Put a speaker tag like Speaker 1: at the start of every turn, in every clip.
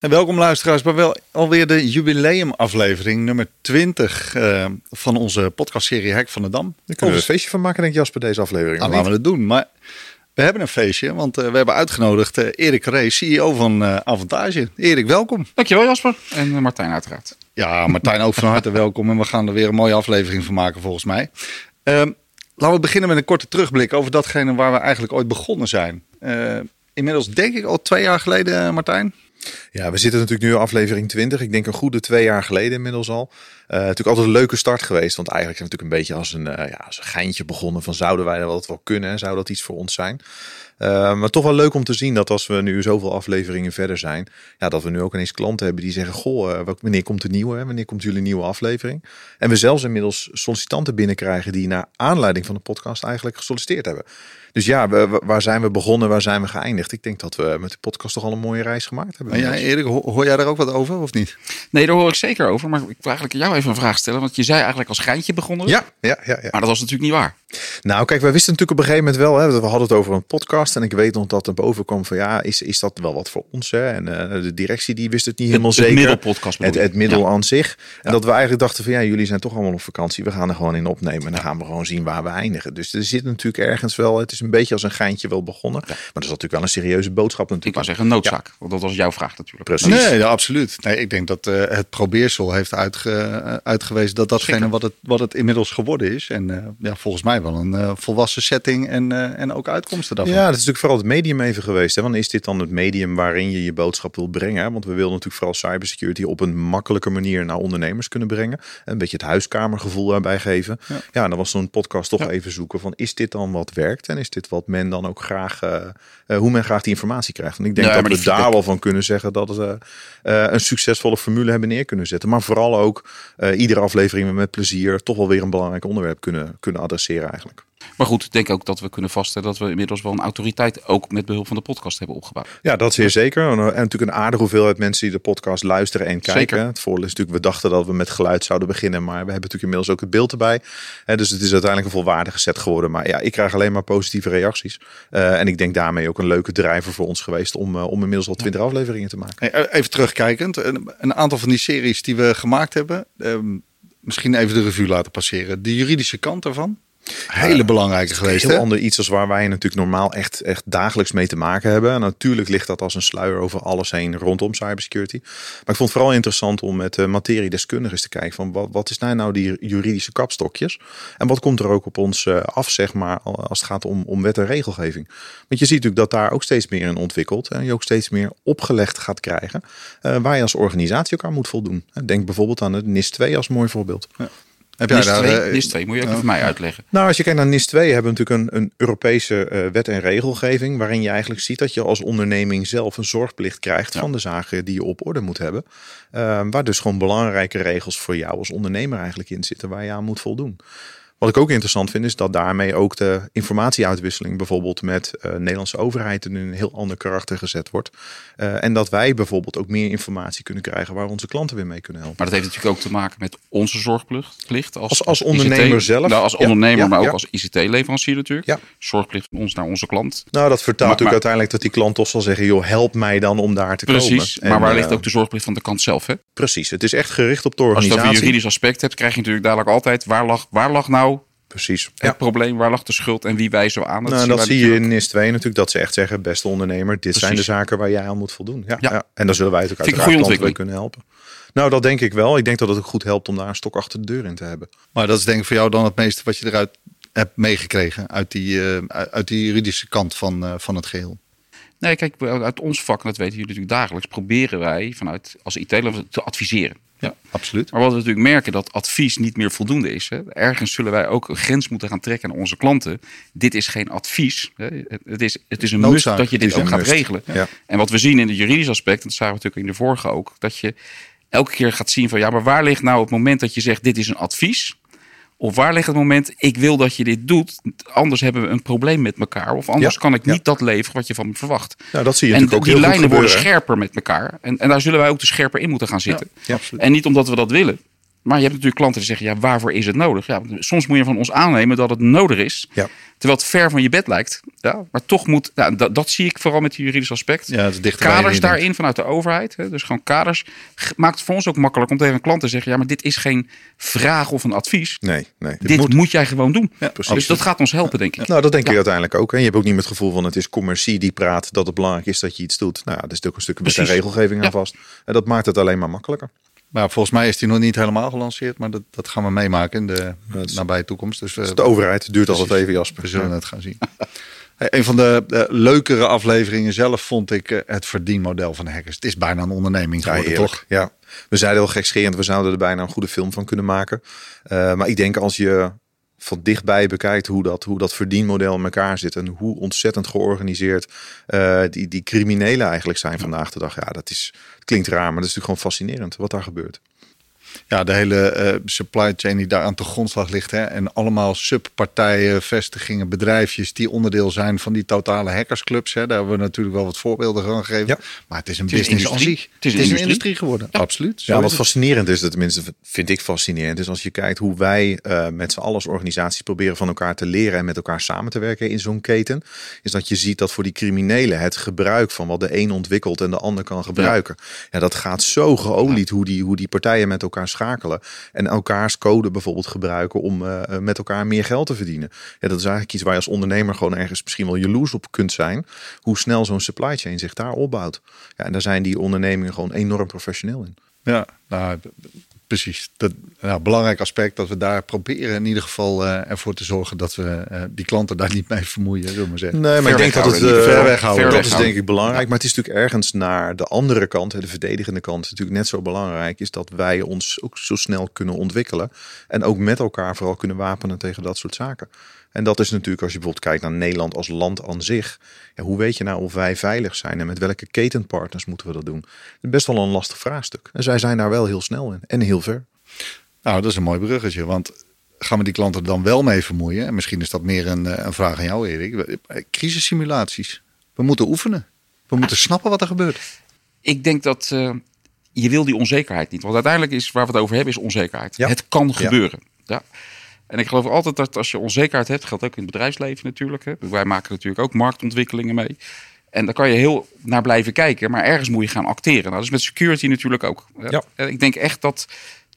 Speaker 1: En welkom luisteraars bij wel alweer de jubileumaflevering nummer 20 uh, van onze podcastserie Hek van de Dam.
Speaker 2: Daar kunnen we een feestje van maken denk ik Jasper deze aflevering.
Speaker 1: Ah, laten we het doen. Maar we hebben een feestje, want uh, we hebben uitgenodigd uh, Erik Rees, CEO van Avantage. Erik, welkom.
Speaker 3: Dankjewel Jasper. En Martijn uiteraard.
Speaker 1: Ja, Martijn ook van harte welkom. En we gaan er weer een mooie aflevering van maken volgens mij. Ehm, laten we beginnen met een korte terugblik over datgene waar we eigenlijk ooit begonnen zijn. inmiddels denk ik al twee jaar geleden, Martijn.
Speaker 2: Ja, we zitten natuurlijk nu in aflevering 20. Ik denk een goede twee jaar geleden inmiddels al. Uh, natuurlijk altijd een leuke start geweest. Want eigenlijk zijn we natuurlijk een beetje als een, uh, ja, als een geintje begonnen. Van zouden wij dat wel kunnen? Zou dat iets voor ons zijn? Uh, maar toch wel leuk om te zien dat als we nu zoveel afleveringen verder zijn. Ja, dat we nu ook ineens klanten hebben die zeggen. Goh, wanneer komt de nieuwe? Wanneer komt jullie nieuwe aflevering? En we zelfs inmiddels sollicitanten binnenkrijgen die naar aanleiding van de podcast eigenlijk gesolliciteerd hebben. Dus ja, we, waar zijn we begonnen? Waar zijn we geëindigd? Ik denk dat we met de podcast toch al een mooie reis gemaakt hebben.
Speaker 1: Ja, Erik, hoor jij daar ook wat over of niet?
Speaker 3: Nee, daar hoor ik zeker over. Maar ik wil eigenlijk jou even een vraag stellen. Want je zei eigenlijk als geintje begonnen.
Speaker 2: Ja, ja, ja, ja.
Speaker 3: Maar dat was natuurlijk niet waar.
Speaker 2: Nou, kijk, wij wisten natuurlijk op een gegeven moment wel. Hè, we hadden het over een podcast. En ik weet nog dat er boven kwam van ja, is, is dat wel wat voor ons? Hè? En uh, de directie die wist het niet helemaal
Speaker 3: het,
Speaker 2: zeker.
Speaker 3: Het middelpodcast.
Speaker 2: Het, het middel ja. aan zich. En ja. dat we eigenlijk dachten van ja, jullie zijn toch allemaal op vakantie. We gaan er gewoon in opnemen. En dan gaan we gewoon zien waar we eindigen. Dus er zit natuurlijk ergens wel. Het is een beetje als een geintje wel begonnen. Maar dat is natuurlijk wel een serieuze boodschap natuurlijk.
Speaker 3: Ik wou zeggen noodzaak. Want dat was jouw vraag natuurlijk.
Speaker 1: Precies. Nee, ja, absoluut. Nee, ik denk dat uh, het probeersel heeft uitge, uitgewezen dat datgene wat het, wat het inmiddels geworden is. En uh, ja, volgens mij wel een uh, volwassen setting en, en ook uitkomsten daarvan.
Speaker 2: Ja, dat is natuurlijk vooral het medium even geweest. Hè? Want is dit dan het medium waarin je je boodschap wil brengen? Want we willen natuurlijk vooral cybersecurity op een makkelijke manier naar ondernemers kunnen brengen. Een beetje het huiskamergevoel daarbij geven. Ja, ja en dan was zo'n podcast toch ja. even zoeken van is dit dan wat werkt? En is dit wat men dan ook graag, uh, hoe men graag die informatie krijgt? En ik denk dat we daar wel van kunnen zeggen dat we uh, een succesvolle formule hebben neer kunnen zetten. Maar vooral ook iedere aflevering met plezier toch wel weer een belangrijk onderwerp kunnen, kunnen adresseren eigenlijk.
Speaker 3: Maar goed, ik denk ook dat we kunnen vaststellen dat we inmiddels wel een autoriteit ook met behulp van de podcast hebben opgebouwd.
Speaker 2: Ja, dat zeer zeker. En natuurlijk een aardige hoeveelheid mensen die de podcast luisteren en kijken.
Speaker 3: Zeker.
Speaker 2: Het voordeel is natuurlijk, we dachten dat we met geluid zouden beginnen, maar we hebben natuurlijk inmiddels ook het beeld erbij. Dus het is uiteindelijk een volwaardige set geworden. Maar ja, ik krijg alleen maar positieve reacties. Uh, en ik denk daarmee ook een leuke drijver voor ons geweest om, uh, om inmiddels al twintig afleveringen te maken.
Speaker 1: Even terugkijkend, een, aantal van die series die we gemaakt hebben, uh, misschien even de revue laten passeren. De juridische kant daarvan. Hele belangrijke geweest.
Speaker 2: Heel
Speaker 1: hè?
Speaker 2: ander iets als waar wij natuurlijk normaal echt, echt dagelijks mee te maken hebben. En natuurlijk ligt dat als een sluier over alles heen rondom cybersecurity. Maar ik vond het vooral interessant om met uh, materiedeskundigen te kijken van wat, wat is nou nou die juridische kapstokjes? En wat komt er ook op ons uh, af, zeg maar, als het gaat om, om wet en regelgeving? Want je ziet natuurlijk dat daar ook steeds meer in ontwikkelt. En je ook steeds meer opgelegd gaat krijgen. Uh, waar je als organisatie ook aan moet voldoen. Denk bijvoorbeeld aan het NIS 2 als mooi voorbeeld.
Speaker 3: Ja. Heb NIS, daar, 2, NIS 2, moet je ook uh, voor mij uitleggen.
Speaker 2: Nou, als je kijkt naar NIS 2, hebben we natuurlijk een, een Europese uh, wet en regelgeving. waarin je eigenlijk ziet dat je als onderneming zelf een zorgplicht krijgt. Van de zaken die je op orde moet hebben. Uh, waar dus gewoon belangrijke regels voor jou als ondernemer eigenlijk in zitten. waar je aan moet voldoen. Wat ik ook interessant vind is dat daarmee ook de informatieuitwisseling bijvoorbeeld met uh, Nederlandse overheid in een heel ander karakter gezet wordt. Uh, en dat wij bijvoorbeeld ook meer informatie kunnen krijgen waar onze klanten weer mee kunnen helpen.
Speaker 3: Maar dat heeft natuurlijk ook te maken met onze zorgplicht als,
Speaker 2: als, als ondernemer
Speaker 3: ICT,
Speaker 2: zelf.
Speaker 3: Nou, als ondernemer,
Speaker 2: ja, ja,
Speaker 3: maar ook
Speaker 2: ja.
Speaker 3: als ICT-leverancier natuurlijk. Zorgplicht van ons naar onze klant.
Speaker 2: Nou, dat vertaalt maar, natuurlijk maar, uiteindelijk dat die klant toch zal zeggen, joh, help mij dan om daar te
Speaker 3: precies,
Speaker 2: komen.
Speaker 3: Precies, maar waar uh, ligt ook de zorgplicht van de kant zelf? Hè?
Speaker 2: Precies, het is echt gericht op de organisatie.
Speaker 3: Als je over juridisch aspect hebt, krijg je natuurlijk dadelijk altijd, waar lag, waar lag nou
Speaker 2: Precies.
Speaker 3: Het ja. probleem, waar lag de schuld en wie wijzen we aan?
Speaker 2: Dat, nou, dat zie je in NIS 2 natuurlijk, dat ze echt zeggen, beste ondernemer, dit Precies. zijn de zaken waar jij aan moet voldoen. Ja, ja. ja. En dan zullen wij het ook uiteraard bij kunnen helpen. Nou, dat denk ik wel. Ik denk dat het ook goed helpt om daar een stok achter de deur in te hebben.
Speaker 1: Maar dat is denk ik voor jou dan het meeste wat je eruit hebt meegekregen uit die, uh, uit die juridische kant van, uh, van het geheel.
Speaker 3: Nee, kijk, uit ons vak, en dat weten jullie natuurlijk dagelijks, proberen wij vanuit als IT te adviseren.
Speaker 1: Ja, absoluut.
Speaker 3: Maar wat we natuurlijk merken dat advies niet meer voldoende is. Hè. Ergens zullen wij ook een grens moeten gaan trekken aan onze klanten. Dit is geen advies. Hè. Het, is, het is een must dat je dit ook gaat must. regelen.
Speaker 2: Ja.
Speaker 3: En wat we zien in het juridisch aspect, en dat zagen we natuurlijk in de vorige ook, dat je elke keer gaat zien van ja, maar waar ligt nou het moment dat je zegt dit is een advies? Of waar ligt het moment, ik wil dat je dit doet, anders hebben we een probleem met elkaar. Of anders
Speaker 2: Ja,
Speaker 3: kan ik
Speaker 2: ja.
Speaker 3: niet dat leveren wat je van me verwacht.
Speaker 2: Nou, dat zie je
Speaker 3: en
Speaker 2: natuurlijk ook
Speaker 3: die
Speaker 2: heel
Speaker 3: lijnen worden scherper met elkaar. En, en daar zullen wij ook te scherper in moeten gaan zitten.
Speaker 2: Ja, absoluut.
Speaker 3: En niet omdat we dat willen. Maar je hebt natuurlijk klanten die zeggen, ja, waarvoor is het nodig? Ja, soms moet je van ons aannemen dat het nodig is.
Speaker 2: Ja.
Speaker 3: Terwijl het ver van je bed lijkt. Ja, maar toch moet, ja, dat, dat zie ik vooral met het juridisch aspect.
Speaker 1: Ja, het is
Speaker 3: kaders daarin vanuit de overheid. Hè, dus gewoon kaders. Maakt het voor ons ook makkelijk om tegen een klant te zeggen, ja, maar dit is geen vraag of een advies.
Speaker 2: Nee, nee.
Speaker 3: Dit moet. jij gewoon doen.
Speaker 2: precies.
Speaker 3: Dus dat gaat ons helpen, denk ik.
Speaker 2: Nou, dat denk ik uiteindelijk ook. En je hebt ook niet met het gevoel van het is commercie die praat dat het belangrijk is dat je iets doet. Nou ja, er is ook een stuk regelgeving aan vast. En dat maakt het alleen maar makkelijker.
Speaker 1: Maar volgens mij is die nog niet helemaal gelanceerd. Maar dat, dat gaan we meemaken in de
Speaker 2: is-
Speaker 1: nabije toekomst. Dus, we-
Speaker 2: De overheid duurt altijd even, Jasper.
Speaker 1: We zullen het gaan zien. Hey, een van de, leukere afleveringen zelf vond ik eh, het verdienmodel van de hackers. Het is bijna een onderneming
Speaker 2: Ja,
Speaker 1: geworden,
Speaker 2: heerlijk.
Speaker 1: toch?
Speaker 2: Ja, we zeiden wel gekscherend, we zouden er bijna een goede film van kunnen maken. Eh, maar ik denk als je van dichtbij bekijkt hoe dat, hoe dat verdienmodel in elkaar zit en hoe ontzettend georganiseerd eh, die, die criminelen eigenlijk zijn vandaag de dag. Ja, dat is, het klinkt raar, maar dat is natuurlijk gewoon fascinerend wat daar gebeurt.
Speaker 1: Ja, de hele eh, supply chain die daar aan de grondslag ligt. Hè, en allemaal subpartijen, vestigingen, bedrijfjes die onderdeel zijn van die totale hackersclubs. Hè. Daar hebben we natuurlijk wel wat voorbeelden van gegeven.
Speaker 2: Ja.
Speaker 1: Maar het is een
Speaker 3: is
Speaker 1: business als
Speaker 3: industrie.
Speaker 1: zich.
Speaker 3: Het is een
Speaker 1: een
Speaker 3: industrie.
Speaker 1: geworden. Absoluut.
Speaker 2: Ja,
Speaker 1: is
Speaker 2: wat
Speaker 1: het.
Speaker 2: fascinerend is, dat tenminste vind ik fascinerend, is als je kijkt hoe wij eh, met z'n allen als organisaties proberen van elkaar te leren en met elkaar samen te werken in zo'n keten, is dat je ziet dat voor die criminelen het gebruik van wat de een ontwikkelt en de ander kan gebruiken, ja, dat gaat zo geolied hoe, die, hoe die partijen met elkaar schakelen en elkaars code bijvoorbeeld gebruiken om eh, met elkaar meer geld te verdienen. Ja, dat is eigenlijk iets waar je als ondernemer gewoon ergens misschien wel jaloers op kunt zijn, hoe snel zo'n supply chain zich daar opbouwt. Ja, en daar zijn die ondernemingen gewoon enorm professioneel in.
Speaker 1: Ja, nou, precies. Dat nou, belangrijk aspect dat we daar proberen in ieder geval eh, ervoor te zorgen dat we eh, die klanten daar niet mee vermoeien, zullen we maar zeggen.
Speaker 2: Nee, maar
Speaker 3: Ver
Speaker 2: ik denk dat het eh,
Speaker 1: ver weghouden.
Speaker 2: Dat is denk ik belangrijk. Maar het is natuurlijk ergens naar de andere kant, hè, de verdedigende kant, natuurlijk net zo belangrijk. Is dat wij ons ook zo snel kunnen ontwikkelen. En ook met elkaar vooral kunnen wapenen tegen dat soort zaken. En dat is natuurlijk, als je bijvoorbeeld kijkt naar Nederland als land aan zich. Ja, hoe weet je nou of wij veilig zijn en met welke ketenpartners moeten we dat doen? Dat is best wel een lastig vraagstuk. En zij zijn daar wel heel snel in en heel ver.
Speaker 1: Nou, dat is een mooi bruggetje, want gaan we die klanten dan wel mee vermoeien? En misschien is dat meer een, eh, een vraag aan jou, Erik. Eh, Crisissimulaties. We moeten oefenen. We moeten snappen wat er gebeurt.
Speaker 3: Ik denk dat eh, je wil die onzekerheid niet. Want uiteindelijk is waar we het over hebben, is onzekerheid.
Speaker 2: Ja.
Speaker 3: Het kan gebeuren. Ja. En ik geloof altijd dat als je onzekerheid hebt, geldt ook in het bedrijfsleven natuurlijk. Hè. Wij maken natuurlijk ook marktontwikkelingen mee. En daar kan je heel naar blijven kijken, maar ergens moet je gaan acteren. Nou, dat is met security natuurlijk ook. hè.
Speaker 2: Ja.
Speaker 3: En Ik denk echt dat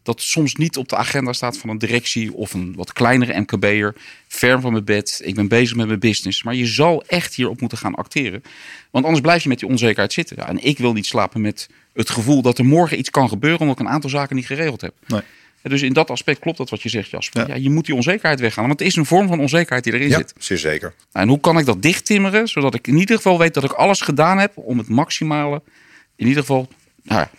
Speaker 3: dat soms niet op de agenda staat van een directie of een wat kleinere MKB'er. Ver van mijn bed, ik ben bezig met mijn business. Maar je zal echt hierop moeten gaan acteren. Want anders blijf je met die onzekerheid zitten. Ja, en ik wil niet slapen met het gevoel dat er morgen iets kan gebeuren... omdat ik een aantal zaken niet geregeld heb.
Speaker 1: Nee.
Speaker 3: En Dus in dat aspect klopt dat wat je zegt, Jasper.
Speaker 1: Ja.
Speaker 3: Ja. je moet die onzekerheid weghalen. Want het is een vorm van onzekerheid die erin zit.
Speaker 2: zeer zeker.
Speaker 3: Nou, en hoe kan ik dat dichttimmeren, zodat ik in ieder geval weet dat ik alles gedaan heb om het maximale, in ieder geval, nou ja,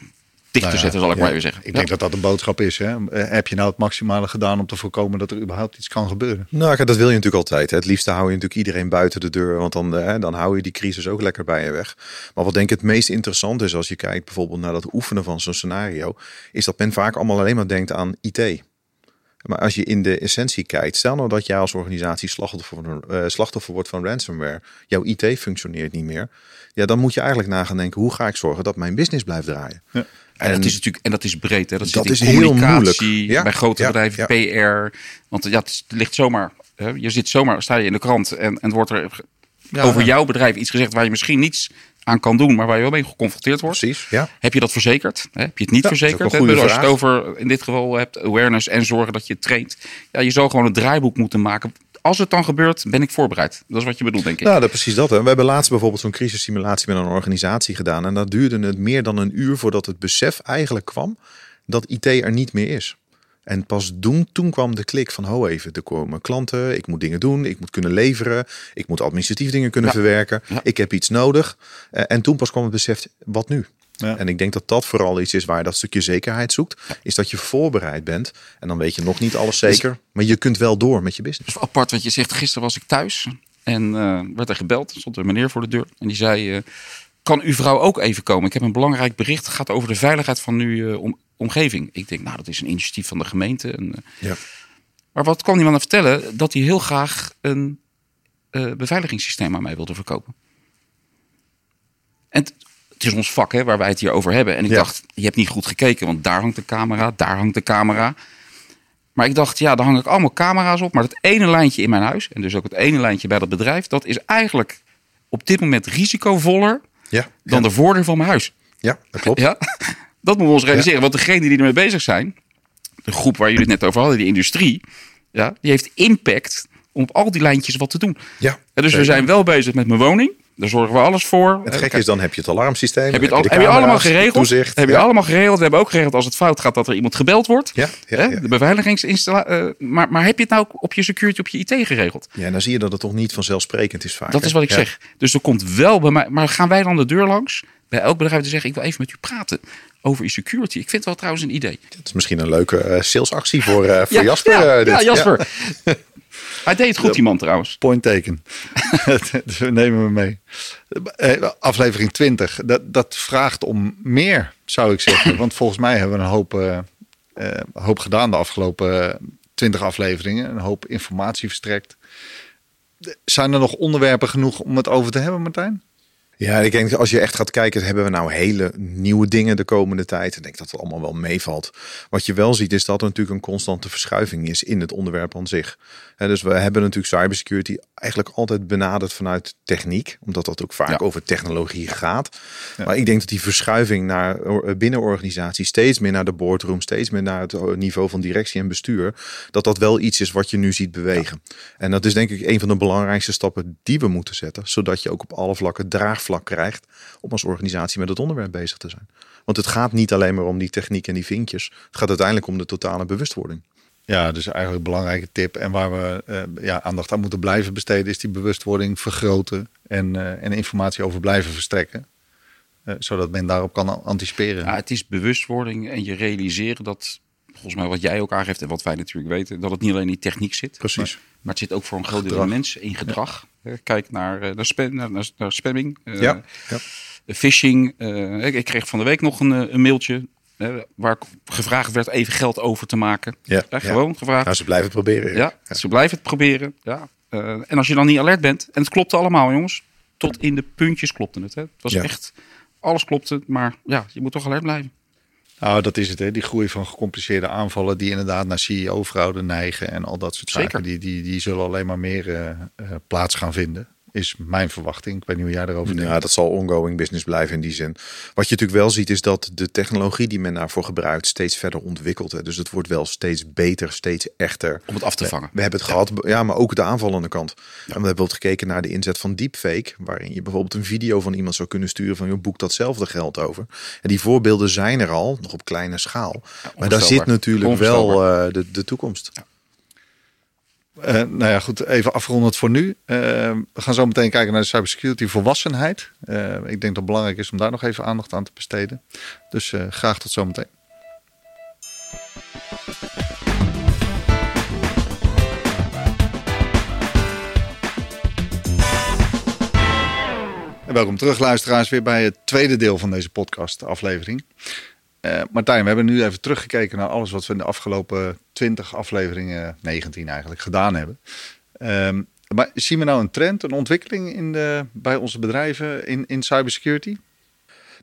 Speaker 3: dicht
Speaker 1: Nou
Speaker 3: te
Speaker 1: ja,
Speaker 3: zetten, zal ik
Speaker 1: ja,
Speaker 3: maar even zeggen.
Speaker 1: Ik
Speaker 3: Ja.
Speaker 1: denk dat dat een boodschap is. Hè? Eh, Heb je nou het maximale gedaan om te voorkomen dat er überhaupt iets kan gebeuren?
Speaker 2: Nou, dat wil je natuurlijk altijd. Hè. Het liefste hou je natuurlijk iedereen buiten de deur, want dan, eh, dan hou je die crisis ook lekker bij je weg. Maar wat denk ik het meest interessant is als je kijkt bijvoorbeeld naar dat oefenen van zo'n scenario, is dat men vaak allemaal alleen maar denkt aan IT. Maar als je in de essentie kijkt, stel nou dat jij als organisatie slachtoffer, eh, slachtoffer wordt van ransomware, jouw IT functioneert niet meer, ja, dan moet je eigenlijk na gaan denken, hoe ga ik zorgen dat mijn business blijft draaien?
Speaker 1: Ja.
Speaker 3: En, dat is natuurlijk en dat is breed. Hè? Dat,
Speaker 2: Dat
Speaker 3: zit
Speaker 2: is
Speaker 3: in
Speaker 2: heel
Speaker 3: communicatie,
Speaker 2: moeilijk.
Speaker 3: Bij grote
Speaker 2: ja,
Speaker 3: bedrijven, PR. Want ja, het ligt zomaar. Hè? Je zit zomaar, sta je in de krant en, en wordt er
Speaker 1: Ja,
Speaker 3: over jouw bedrijf iets gezegd waar je misschien niets aan kan doen, maar waar je wel mee geconfronteerd wordt.
Speaker 2: Precies, ja.
Speaker 3: Heb je dat verzekerd? Hè? Heb je het niet
Speaker 2: Ja,
Speaker 3: verzekerd? Hè? Als je het over in dit geval hebt awareness en zorgen dat je het traint. Ja, je zou gewoon een draaiboek moeten maken. Als het dan gebeurt, ben ik voorbereid. Dat is wat je bedoelt, denk ik.
Speaker 2: Nou, dat, precies dat. Hè. We hebben laatst bijvoorbeeld zo'n crisissimulatie met een organisatie gedaan. En dat duurde het meer dan een uur voordat het besef eigenlijk kwam dat IT er niet meer is. En pas toen, toen kwam de klik van, ho even, er komen klanten, ik moet dingen doen, ik moet kunnen leveren, ik moet administratief dingen kunnen
Speaker 3: Ja.
Speaker 2: verwerken,
Speaker 3: Ja.
Speaker 2: ik heb iets nodig. Eh, en toen pas kwam het besef, wat nu?
Speaker 1: Ja.
Speaker 2: En ik denk dat dat vooral iets is waar je dat stukje zekerheid zoekt, is dat je voorbereid bent. En dan weet je nog niet alles zeker, maar je kunt wel door met je business.
Speaker 3: Is apart, want je zegt gisteren was ik thuis en eh, werd er gebeld. Stond een meneer voor de deur en die zei: eh, Kan uw vrouw ook even komen? Ik heb een belangrijk bericht. Het gaat over de veiligheid van uw eh, om- omgeving. Ik denk, nou, dat is een initiatief van de gemeente. En,
Speaker 2: Ja.
Speaker 3: Maar wat kwam die man vertellen? Dat hij heel graag een beveiligingssysteem aan mij wilde verkopen. En het is ons vak hè, waar wij het hier over hebben. En ik
Speaker 1: Ja.
Speaker 3: dacht, je hebt niet goed gekeken, want daar hangt de camera, daar hangt de camera. Maar ik dacht, ja, daar hang ik allemaal camera's op. Maar dat ene lijntje in mijn huis, en dus ook het ene lijntje bij dat bedrijf, dat is eigenlijk op dit moment risicovoller
Speaker 2: Ja,
Speaker 3: dan
Speaker 2: ja,
Speaker 3: de voordeur van mijn huis.
Speaker 2: ja dat klopt.
Speaker 3: Ja, dat moeten we ons realiseren. Want degene die ermee bezig zijn, de groep waar jullie het net over hadden, die industrie, ja, die heeft impact om op al die lijntjes wat te doen.
Speaker 2: Ja,
Speaker 3: Ja, dus we zijn wel bezig met mijn woning. Daar zorgen we alles voor.
Speaker 2: Het
Speaker 3: Eh,
Speaker 2: gekke is, dan heb je het alarmsysteem.
Speaker 3: heb je het, al, heb je allemaal geregeld?
Speaker 2: Toezicht.
Speaker 3: Heb je
Speaker 2: ja.
Speaker 3: allemaal geregeld? We hebben ook geregeld als het fout gaat dat er iemand gebeld wordt.
Speaker 2: Ja, ja,
Speaker 3: Hè?
Speaker 2: ja.
Speaker 3: De beveiligingsinstallatie. maar, maar heb je het nou op je security, op je IT geregeld?
Speaker 2: Ja, dan zie je dat het toch niet vanzelfsprekend is vaak.
Speaker 3: Dat
Speaker 2: hè?
Speaker 3: is wat ik zeg. Dus er komt wel bij mij. Maar gaan wij dan de deur langs? Bij elk bedrijf te zeggen: Ik wil even met u praten over je security. Ik vind het wel trouwens een idee.
Speaker 2: Het is misschien een leuke eh, salesactie voor, eh, voor
Speaker 3: Ja,
Speaker 2: Jasper.
Speaker 3: Ja,
Speaker 2: eh, dit.
Speaker 3: ja, Jasper. Hij deed het goed, die man trouwens.
Speaker 1: Point taken. dus we nemen hem mee. Eh, Aflevering 20. Dat, dat vraagt om meer, zou ik zeggen. Want volgens mij hebben we een hoop, eh, eh, hoop gedaan de afgelopen 20 afleveringen. Een hoop informatie verstrekt. Zijn er nog onderwerpen genoeg om het over te hebben, Martijn?
Speaker 2: Ja, ik denk als je echt gaat kijken, hebben we nou hele nieuwe dingen de komende tijd. Ik denk dat het allemaal wel meevalt. Wat je wel ziet is dat er natuurlijk een constante verschuiving is in het onderwerp aan zich. Hè, dus we hebben natuurlijk cybersecurity eigenlijk altijd benaderd vanuit techniek, omdat dat ook vaak
Speaker 3: Ja.
Speaker 2: over technologie gaat. Maar ik denk dat die verschuiving naar binnen organisaties steeds meer naar de boardroom, steeds meer naar het eh, niveau van directie en bestuur, dat dat wel iets is wat je nu ziet bewegen. En dat is denk ik een van de belangrijkste stappen die we moeten zetten, zodat je ook op alle vlakken draagvlak krijgt om als organisatie met het onderwerp bezig te zijn. Want het gaat niet alleen maar om die techniek en die vinkjes. Het gaat uiteindelijk om de totale bewustwording.
Speaker 1: Ja, dus eigenlijk een belangrijke tip. En waar we eh, ja, aandacht aan moeten blijven besteden, is die bewustwording vergroten en, eh, en informatie over blijven verstrekken. Eh, zodat men daarop kan anticiperen.
Speaker 3: Ja, het is bewustwording en je realiseren dat, volgens mij wat jij ook aangeeft en wat wij natuurlijk weten, dat het niet alleen in die techniek zit.
Speaker 2: Precies.
Speaker 3: Maar het zit ook voor een groot deel mensen in gedrag. Eh, Kijk naar, eh, naar, spam, naar, naar, naar spamming, eh,
Speaker 2: Ja, ja.
Speaker 3: de phishing. eh, ik, ik kreeg van de week nog een, eh, een mailtje eh, waar ik gevraagd werd even geld over te maken.
Speaker 2: Ja,
Speaker 3: gewoon gevraagd.
Speaker 2: Nou, ze blijven het proberen.
Speaker 3: Ja, ze blijven het proberen. Ja. Eh, en als je dan niet alert bent, en het klopte allemaal, jongens, tot in de puntjes klopte het. Hè. Het was
Speaker 2: Ja.
Speaker 3: echt, alles klopte, maar ja, je moet toch alert blijven.
Speaker 1: Nou, dat is het. Hè. Die groei van gecompliceerde aanvallen die inderdaad naar CEO-fraude neigen en al dat soort
Speaker 3: Zeker.
Speaker 1: zaken, die, die, die zullen alleen maar meer eh, eh, plaats gaan vinden. Is mijn verwachting. Ik weet niet hoe jij erover denkt.
Speaker 2: Ja, dat zal ongoing business blijven in die zin. Wat je natuurlijk wel ziet is dat de technologie die men daarvoor gebruikt steeds verder ontwikkelt. Hè. Dus het wordt wel steeds beter, steeds echter.
Speaker 3: Om het af te vangen.
Speaker 2: We hebben het gehad, ja, maar ook de aanvallende kant. En we hebben bijvoorbeeld gekeken naar de inzet van deepfake, waarin je bijvoorbeeld een video van iemand zou kunnen sturen van je boek datzelfde geld over. En die voorbeelden zijn er al, nog op kleine schaal. maar daar zit natuurlijk wel eh, de, de toekomst.
Speaker 1: Eh, nou ja, goed. Even afgerondend voor nu. Eh, we gaan zo meteen kijken naar de cybersecurity volwassenheid. Eh, ik denk dat het belangrijk is om daar nog even aandacht aan te besteden. Dus graag tot zometeen. En welkom terug, luisteraars, weer bij het tweede deel van deze podcast-aflevering. Martijn, we hebben nu even teruggekeken naar alles wat we in de afgelopen 20 afleveringen, 19 eigenlijk, gedaan hebben. Ehm, maar zien we nou een trend, een ontwikkeling in de, bij onze bedrijven in, in cybersecurity?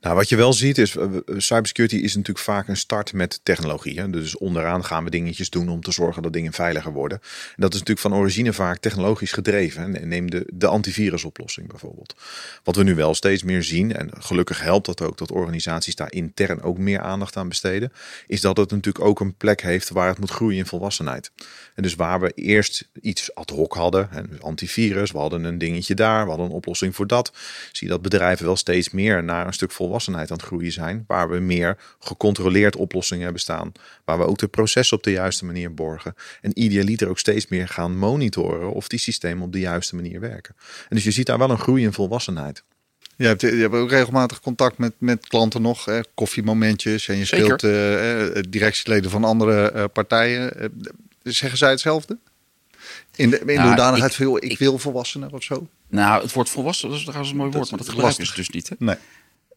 Speaker 2: Nou, wat je wel ziet is, eh, cybersecurity is natuurlijk vaak een start met technologie. Hè? Dus onderaan gaan we dingetjes doen om te zorgen dat dingen veiliger worden. En dat is natuurlijk van origine vaak technologisch gedreven. En Neem de, de antivirusoplossing bijvoorbeeld. Wat we nu wel steeds meer zien, en gelukkig helpt dat ook dat organisaties daar intern ook meer aandacht aan besteden, is dat het natuurlijk ook een plek heeft waar het moet groeien in volwassenheid. En dus waar we eerst iets ad hoc hadden, en antivirus, we hadden een dingetje daar, we hadden een oplossing voor dat, zie je dat bedrijven wel steeds meer naar een stuk volwassenheid aan het groeien zijn, waar we meer gecontroleerd oplossingen hebben staan, waar we ook de processen op de juiste manier borgen en idealiter ook steeds meer gaan monitoren of die systemen op de juiste manier werken. En dus je ziet daar wel een groei in volwassenheid.
Speaker 1: Je hebt, je hebt ook regelmatig contact met, met klanten nog, hè, koffiemomentjes en je speelt eh, eh, directieleden van andere eh, partijen. Zeggen zij hetzelfde? In de, in de
Speaker 3: Nou,
Speaker 1: hoedanigheid
Speaker 3: ik-
Speaker 1: van, joh, ik,
Speaker 3: ik-
Speaker 1: wil volwassener of zo?
Speaker 3: Nou, het woord volwassen, dat is trouwens een mooi woord, maar dat
Speaker 1: is
Speaker 3: gebruiken ze dus niet. Hè?
Speaker 1: Nee.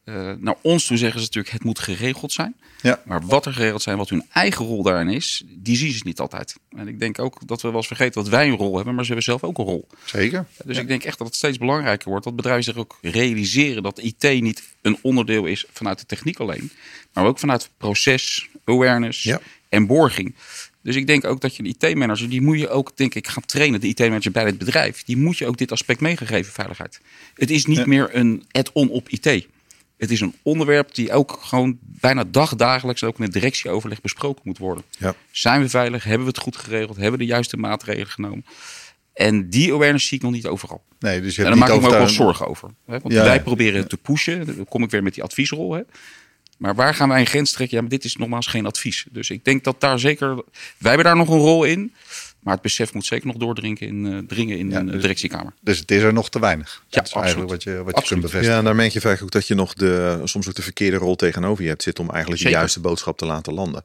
Speaker 3: Eh, naar ons toe zeggen ze natuurlijk, het moet geregeld zijn.
Speaker 1: Ja.
Speaker 3: Maar wat er geregeld zijn, wat hun eigen rol daarin is, die zien ze niet altijd. En ik denk ook dat we wel eens vergeten dat wij een rol hebben, maar ze hebben zelf ook een rol.
Speaker 1: Zeker.
Speaker 3: Dus ik denk echt dat het steeds belangrijker wordt dat bedrijven zich ook realiseren dat IT niet een onderdeel is vanuit de techniek alleen, maar ook vanuit proces, awareness
Speaker 2: Ja.
Speaker 3: en borging. Dus ik denk ook dat je een IT-manager, die moet je ook, denk ik, gaan trainen. De IT-manager bij het bedrijf, die moet je ook dit aspect meegegeven, veiligheid. Het is niet meer een add-on op IT. Het is een onderwerp die ook gewoon bijna dagdagelijks ook in het directieoverleg besproken moet worden.
Speaker 2: Ja.
Speaker 3: Zijn we veilig? Hebben we het goed geregeld? Hebben we de juiste maatregelen genomen? En die awareness zie ik nog niet overal.
Speaker 1: Nee, dus je
Speaker 3: En
Speaker 1: hebt
Speaker 3: daar
Speaker 1: niet
Speaker 3: maak ik me ook wel zorgen over. Hè? Want
Speaker 1: Ja,
Speaker 3: wij proberen het te pushen. Dan kom ik weer met die adviesrol. Hè? Maar waar gaan wij een grens trekken? Ja, maar dit is nogmaals geen advies. Dus ik denk dat daar zeker... Wij hebben daar nog een rol in. Maar het besef moet zeker nog doordringen in, eh, dringen in
Speaker 1: Ja,
Speaker 3: eh,
Speaker 1: dus-
Speaker 3: directiekamer.
Speaker 1: Dus het is er nog te weinig.
Speaker 3: Ja,
Speaker 1: dat is eigenlijk wat
Speaker 3: absoluut.
Speaker 1: je, wat je
Speaker 3: Absoluut.
Speaker 1: kunt bevestigen.
Speaker 2: Ja, en daar merk je vaak ook dat je nog de, soms ook de verkeerde rol tegenover je hebt zit om eigenlijk
Speaker 3: Zeker.
Speaker 2: de juiste boodschap te laten landen.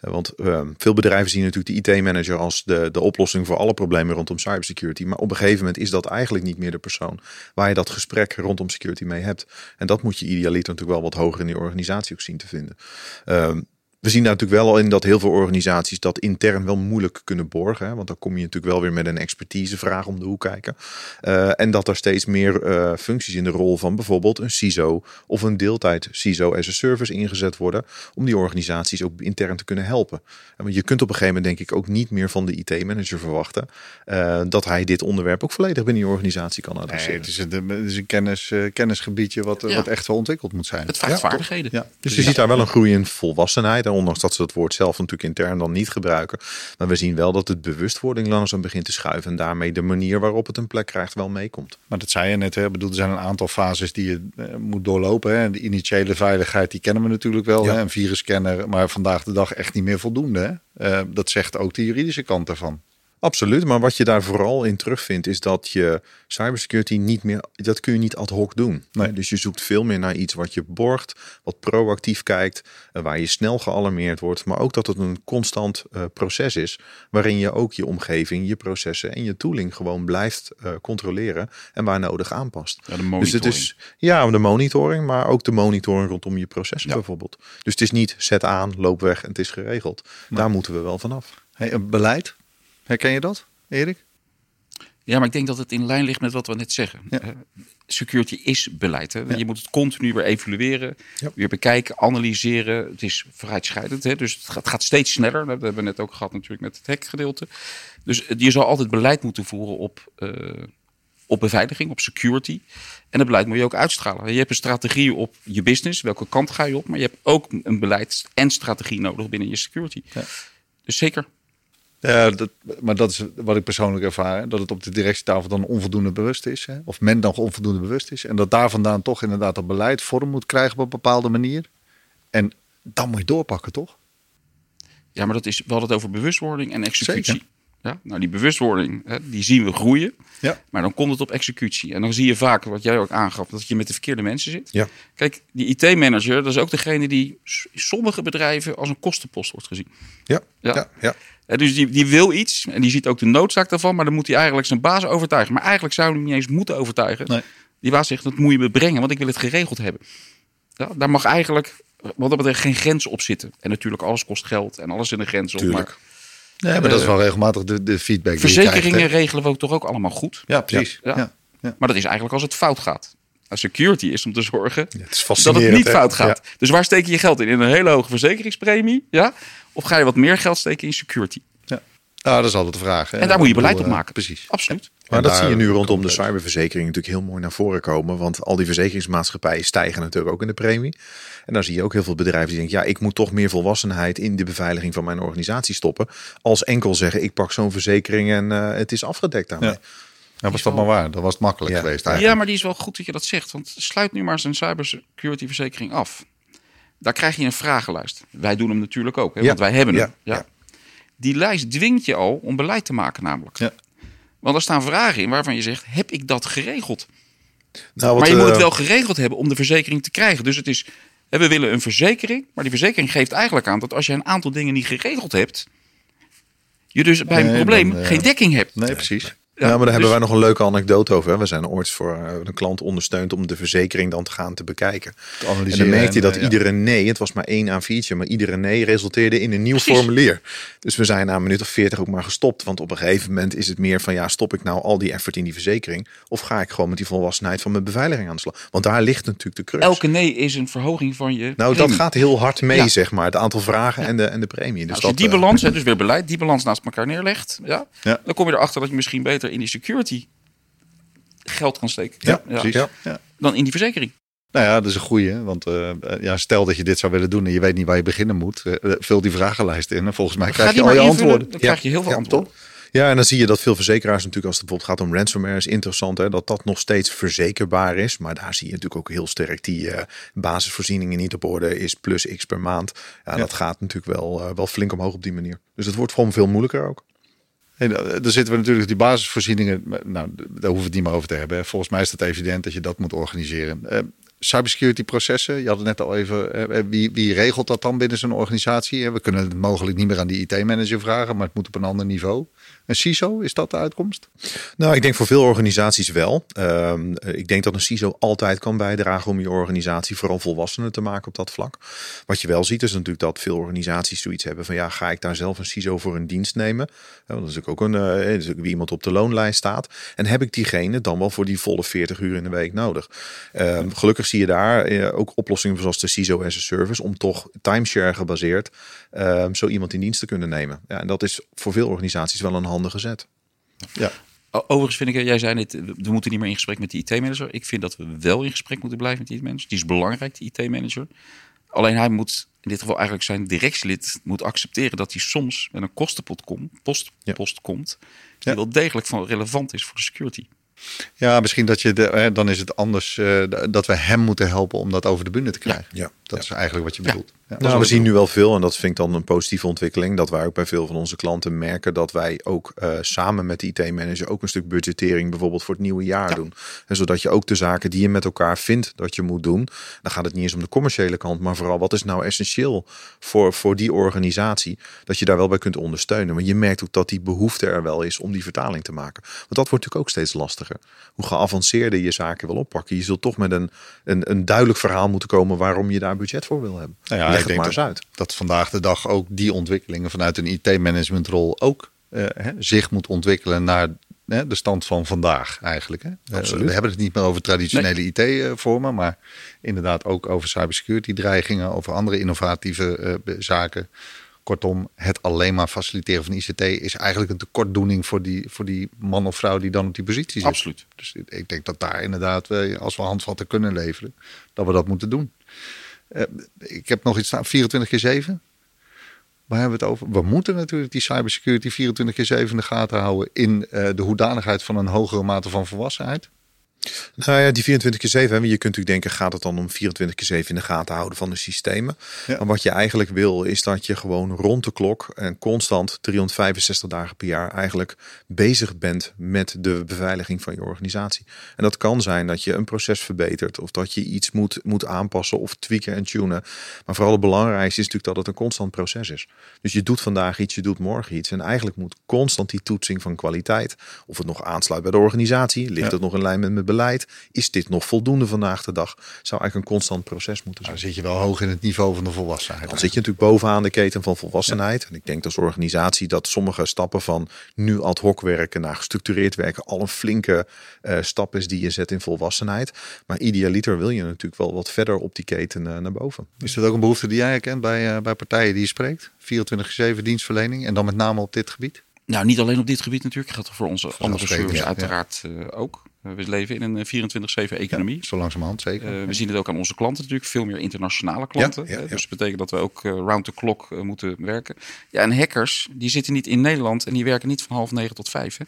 Speaker 2: Eh, Want eh, veel bedrijven zien natuurlijk de IT-manager als de, de oplossing voor alle problemen rondom cybersecurity. Maar op een gegeven moment is dat eigenlijk niet meer de persoon waar je dat gesprek rondom security mee hebt. En dat moet je idealiter natuurlijk wel wat hoger in die organisatie ook zien te vinden. Ehm, we zien daar natuurlijk wel al in dat heel veel organisaties dat intern wel moeilijk kunnen borgen. Hè? Want dan kom je natuurlijk wel weer met een expertisevraag om de hoek kijken. Eh, en dat er steeds meer eh, functies in de rol van bijvoorbeeld een CISO of een deeltijd CISO as a service ingezet worden. Om die organisaties ook intern te kunnen helpen. En want je kunt op een gegeven moment denk ik ook niet meer van de IT-manager verwachten. eh, dat hij dit onderwerp ook volledig binnen je organisatie kan
Speaker 1: Nee,
Speaker 2: adresseren.
Speaker 1: het is een, het is een kennis, eh, kennisgebiedje wat,
Speaker 3: Ja.
Speaker 1: wat echt wel ontwikkeld moet zijn.
Speaker 3: Het
Speaker 2: Ja,
Speaker 3: vaardigheden.
Speaker 1: Ja.
Speaker 2: Dus je ziet daar wel een groei in volwassenheid. Ondanks dat ze dat woord zelf natuurlijk intern dan niet gebruiken. Maar we zien wel dat het bewustwording langzaam begint te schuiven. En daarmee de manier waarop het een plek krijgt wel meekomt.
Speaker 1: Maar dat zei je net, hè? Ik bedoel, er zijn een aantal fases die je eh, moet doorlopen. Hè? De initiële veiligheid, die kennen we natuurlijk wel.
Speaker 2: Ja.
Speaker 1: Hè? Een virusscanner, maar vandaag de dag echt niet meer voldoende. Hè? Eh, dat zegt ook de juridische kant ervan.
Speaker 2: Absoluut, maar wat je daar vooral in terugvindt is dat je cybersecurity niet meer, dat kun je niet ad hoc doen.
Speaker 1: Nee.
Speaker 2: Dus je zoekt veel meer naar iets wat je borgt, wat proactief kijkt, eh, waar je snel gealarmeerd wordt, maar ook dat het een constant eh, proces is, waarin je ook je omgeving, je processen en je tooling gewoon blijft eh, controleren en waar nodig aanpast.
Speaker 3: Ja, de
Speaker 2: Dus
Speaker 3: monitoring.
Speaker 2: het is ja, de monitoring, maar ook de monitoring rondom je processen
Speaker 1: Ja.
Speaker 2: bijvoorbeeld. Dus het is niet zet aan, loop weg en het is geregeld. Daar moeten we wel vanaf.
Speaker 1: Hey, een beleid, herken je dat, Erik?
Speaker 3: Ja, maar ik denk dat het in lijn ligt met wat we net zeggen.
Speaker 1: Ja.
Speaker 3: Eh, Security is beleid. Hè?
Speaker 1: Ja.
Speaker 3: Je moet het continu weer evalueren,
Speaker 2: Ja.
Speaker 3: weer bekijken, analyseren. Het is vooruitschrijdend, hè? dus het gaat, het gaat steeds sneller. Dat hebben we net ook gehad natuurlijk met het hackgedeelte. Dus je zal altijd beleid moeten voeren op, eh, op beveiliging, op security. En dat beleid moet je ook uitstralen. Je hebt een strategie op je business, welke kant ga je op. Maar je hebt ook een beleid en strategie nodig binnen je security.
Speaker 1: Ja.
Speaker 3: Dus zeker.
Speaker 1: Ja, dat, maar dat is wat ik persoonlijk ervaar. Dat het op de directietafel dan onvoldoende bewust is. Hè? Of men dan onvoldoende bewust is. En dat daar vandaan toch inderdaad dat beleid vorm moet krijgen op een bepaalde manier. En dan moet je doorpakken, toch?
Speaker 3: Ja, maar dat is, we hadden het over bewustwording en executie.
Speaker 1: Zeker.
Speaker 3: Ja, nou, die bewustwording, hè, die zien we groeien.
Speaker 1: Ja.
Speaker 3: Maar dan komt het op executie. En dan zie je vaak, wat jij ook aangaf, dat je met de verkeerde mensen zit.
Speaker 2: Ja.
Speaker 3: Kijk, die IT-manager, dat is ook degene die in sommige bedrijven als een kostenpost wordt gezien.
Speaker 2: Ja,
Speaker 3: Ja.
Speaker 2: ja,
Speaker 3: dus die, die wil iets en die ziet ook de noodzaak daarvan, maar dan moet hij eigenlijk zijn baas overtuigen. Maar eigenlijk zou hij hem niet eens moeten overtuigen.
Speaker 1: Nee.
Speaker 3: Die baas zegt, dat moet je me brengen, want ik wil het geregeld hebben. Ja, daar mag eigenlijk, wat dat betreft, geen grens op zitten. En natuurlijk, alles kost geld en alles in de grens op.
Speaker 2: Tuurlijk.
Speaker 3: Maar
Speaker 1: Nee, maar dat is wel regelmatig de, de feedback. die je
Speaker 3: Verzekeringen
Speaker 1: krijgt,
Speaker 3: regelen we ook toch ook allemaal goed.
Speaker 1: Ja, precies.
Speaker 3: Ja.
Speaker 1: Ja. Ja.
Speaker 3: Maar dat is eigenlijk als het fout gaat. Security is om te zorgen
Speaker 2: Het
Speaker 3: dat het niet
Speaker 2: hè?
Speaker 3: fout gaat.
Speaker 2: Ja.
Speaker 3: Dus waar steek je je geld in? In een hele hoge verzekeringspremie? Ja? Of ga je wat meer geld steken in security?
Speaker 1: Ja. Nou, dat is altijd de vraag. hè.
Speaker 3: En daar moet je beleid
Speaker 1: bedoel,
Speaker 3: op
Speaker 1: eh,
Speaker 3: maken.
Speaker 1: Precies.
Speaker 3: Absoluut.
Speaker 2: Maar dat zie je nu rondom de cyberverzekering natuurlijk heel mooi naar voren komen. Want al die verzekeringsmaatschappijen stijgen natuurlijk ook in de premie. En dan zie je ook heel veel bedrijven die denken, ja, ik moet toch meer volwassenheid in de beveiliging van mijn organisatie stoppen. Als enkel zeggen, ik pak zo'n verzekering en eh, het is afgedekt daarmee.
Speaker 1: Ja. Nou, was dat maar waar. Dat was het makkelijk
Speaker 2: Ja.
Speaker 1: geweest
Speaker 3: Ja,
Speaker 1: eigenlijk.
Speaker 3: maar die is wel goed dat je dat zegt. Want sluit nu maar eens een cybersecurity verzekering af. Daar krijg je een vragenlijst. Wij doen hem natuurlijk ook, hè,
Speaker 2: Ja.
Speaker 3: want wij hebben hem.
Speaker 2: Ja.
Speaker 3: Ja.
Speaker 2: Ja.
Speaker 3: Die lijst dwingt je al om beleid te maken namelijk.
Speaker 1: Ja.
Speaker 3: Want er staan vragen in waarvan je zegt, heb ik dat geregeld?
Speaker 2: Nou,
Speaker 3: maar je moet
Speaker 2: eh,
Speaker 3: het wel geregeld hebben om de verzekering te krijgen. Dus het is, we willen een verzekering, maar die verzekering geeft eigenlijk aan dat als je een aantal dingen niet geregeld hebt, je dus bij een
Speaker 1: Nee,
Speaker 3: probleem
Speaker 1: dan, eh,
Speaker 3: geen dekking hebt.
Speaker 1: Nee, precies.
Speaker 2: Ja, maar daar
Speaker 3: dus-
Speaker 2: hebben wij nog een leuke anekdote over. hè. We zijn ooit voor eh, een klant ondersteund om de verzekering dan te gaan te bekijken.
Speaker 1: Te
Speaker 2: En
Speaker 1: analyseren.
Speaker 2: dan merkte je dat
Speaker 1: eh, ja.
Speaker 2: iedere nee, het was maar één A4'tje, maar iedere nee resulteerde in een nieuw
Speaker 3: Precies.
Speaker 2: formulier. Dus we zijn na een minuut of veertig ook maar gestopt. Want op een gegeven moment is het meer van ja, stop ik nou al die effort in die verzekering? Of ga ik gewoon met die volwassenheid van mijn beveiliging aan de slag? Want daar ligt natuurlijk de crux.
Speaker 3: Elke nee is een verhoging van je
Speaker 2: nou, dat gaat heel hard mee,
Speaker 3: Ja.
Speaker 2: zeg maar. Het aantal vragen en de, en de premie. Dus
Speaker 3: Nou, als
Speaker 2: dat,
Speaker 3: je die
Speaker 2: eh,
Speaker 3: balans, hè, dus weer beleid, die balans naast elkaar neerlegt, ja,
Speaker 1: Ja.
Speaker 3: dan kom je erachter dat je misschien beter in die security geld kan steken
Speaker 2: Ja,
Speaker 1: Precies.
Speaker 2: Ja.
Speaker 3: Dan in die verzekering.
Speaker 1: Nou ja, dat is een goeie. hè, Want eh, eh, ja, stel dat je dit zou willen doen en je weet niet waar je beginnen moet. eh, vul die vragenlijst in en volgens mij krijg je al je
Speaker 3: invullen,
Speaker 1: antwoorden.
Speaker 3: Dan krijg je heel veel
Speaker 2: Ja,
Speaker 3: antwoorden.
Speaker 2: Ja, en dan zie je dat veel verzekeraars natuurlijk, als het bijvoorbeeld gaat om ransomware, is interessant hè, dat dat nog steeds verzekerbaar is. Maar daar zie je natuurlijk ook heel sterk die eh, basisvoorzieningen niet op orde is plus x per maand. Ja, dat gaat natuurlijk wel, wel flink omhoog op die manier. Dus het wordt gewoon veel moeilijker ook.
Speaker 1: Hey, nou, daar zitten we natuurlijk die basisvoorzieningen. Nou, daar hoeven we het niet meer over te hebben. Volgens mij is het evident dat je dat moet organiseren. Eh, cybersecurity processen, je had het net al even. eh, eh, wie, wie regelt dat dan binnen zo'n organisatie? Eh, We kunnen het mogelijk niet meer aan die IT-manager vragen, maar het moet op een ander niveau. Een CISO, is dat de uitkomst?
Speaker 2: Nou, ik denk voor veel organisaties wel. Ehm, eh, ik denk dat een CISO altijd kan bijdragen om je organisatie vooral volwassener te maken op dat vlak. Wat je wel ziet is natuurlijk dat veel organisaties zoiets hebben van ja, ga ik daar zelf een CISO voor een dienst nemen? Ja, dat is natuurlijk ook een, eh, dat is ook wie iemand op de loonlijst staat. En heb ik diegene dan wel voor die volle 40 uur in de week nodig? Ehm, gelukkig zie je daar eh, ook oplossingen zoals de CISO as a service om toch timeshare gebaseerd ehm, zo iemand in dienst te kunnen nemen. Ja, en dat is voor veel organisaties wel een handige zet.
Speaker 1: Ja.
Speaker 3: Overigens vind ik, jij zei net, we moeten niet meer in gesprek met de IT-manager. Ik vind dat we wel in gesprek moeten blijven met die IT-manager. Die is belangrijk, die IT-manager. Alleen hij moet, in dit geval eigenlijk zijn directielid, moet accepteren dat hij soms met een kostenpost komt, post,
Speaker 2: Ja.
Speaker 3: post komt, die
Speaker 1: Ja.
Speaker 3: wel degelijk van relevant is voor de security.
Speaker 1: Ja, misschien dat je de, eh, dan is het anders eh, dat we hem moeten helpen om dat over de bühne te krijgen.
Speaker 2: Ja.
Speaker 1: Dat is eigenlijk wat je bedoelt. Ja.
Speaker 2: Nou, we zien nu wel veel, en dat vind ik dan een positieve ontwikkeling, dat wij ook bij veel van onze klanten merken dat wij ook eh, samen met de IT-manager ook een stuk budgettering bijvoorbeeld voor het nieuwe jaar doen. En zodat je ook de zaken die je met elkaar vindt dat je moet doen, dan gaat het niet eens om de commerciële kant, maar vooral wat is nou essentieel voor, voor die organisatie, dat je daar wel bij kunt ondersteunen. Maar je merkt ook dat die behoefte er wel is om die vertaling te maken. Want dat wordt natuurlijk ook steeds lastiger. Hoe geavanceerder je zaken wil oppakken, je zult toch met een, een, een duidelijk verhaal moeten komen waarom je daar budget voor wil hebben.
Speaker 1: Nou ja,
Speaker 2: Leg
Speaker 1: ik
Speaker 2: het
Speaker 1: denk
Speaker 2: maar
Speaker 1: dat,
Speaker 2: eens uit.
Speaker 1: dat vandaag de dag ook die ontwikkelingen vanuit een IT-managementrol ook eh, hè, zich moet ontwikkelen naar hè, de stand van vandaag eigenlijk. Hè. Eh,
Speaker 2: Absoluut.
Speaker 1: we hebben het niet meer over traditionele IT-vormen, maar inderdaad ook over cybersecurity-dreigingen, over andere innovatieve eh, zaken. Kortom, het alleen maar faciliteren van ICT is eigenlijk een tekortdoening voor die, voor die man of vrouw die dan op die positie zit.
Speaker 3: Absoluut.
Speaker 1: Dus ik- denk dat daar inderdaad, als we handvatten kunnen leveren, dat we dat moeten doen. Eh, ik heb nog iets staan, 24 keer 7. Waar hebben we het over? We moeten natuurlijk die cybersecurity 24 keer 7 in de gaten houden in eh, de hoedanigheid van een hogere mate van volwassenheid.
Speaker 2: Nou ja, die 24 keer 7, hè, je kunt natuurlijk denken, gaat het dan om 24 keer 7 in de gaten houden van de systemen?
Speaker 1: Ja.
Speaker 2: Maar wat je eigenlijk wil, is dat je gewoon rond de klok en constant 365 dagen per jaar eigenlijk bezig bent met de beveiliging van je organisatie. En dat kan zijn dat je een proces verbetert of dat je iets moet, moet aanpassen of tweaken en tunen. Maar vooral het belangrijkste is natuurlijk dat het een constant proces is. Dus je doet vandaag iets, je doet morgen iets. En eigenlijk moet constant die toetsing van kwaliteit, of het nog aansluit bij de organisatie, ligt
Speaker 1: Ja.
Speaker 2: het nog in lijn met mijn beleid, is dit nog voldoende vandaag de dag? Zou eigenlijk een constant proces moeten zijn.
Speaker 1: Dan zit je wel hoog in het niveau van de volwassenheid.
Speaker 2: Dan zit je natuurlijk bovenaan de keten van volwassenheid. En ik denk als organisatie dat sommige stappen van nu ad hoc werken naar gestructureerd werken al een flinke eh, stap is die je zet in volwassenheid. Maar idealiter wil je natuurlijk wel wat verder op die keten eh, naar boven.
Speaker 1: Is dat ook een behoefte die jij herkent bij, eh, bij partijen die je spreekt? 24-7 dienstverlening en dan met name op dit gebied?
Speaker 3: Nou, niet alleen op dit gebied natuurlijk. Gaat voor onze andere service
Speaker 1: ja,
Speaker 3: uiteraard eh, ook. Eh, we leven in een eh, 24-7 economie.
Speaker 1: Zo langzamerhand zeker.
Speaker 3: Eh, we zien het ook aan onze klanten natuurlijk. Veel meer internationale klanten.
Speaker 2: Ja.
Speaker 3: Dus dat betekent dat we ook eh, round the clock eh, moeten werken. Ja, en hackers, die zitten niet in Nederland en die werken niet van half negen tot vijf. Hè.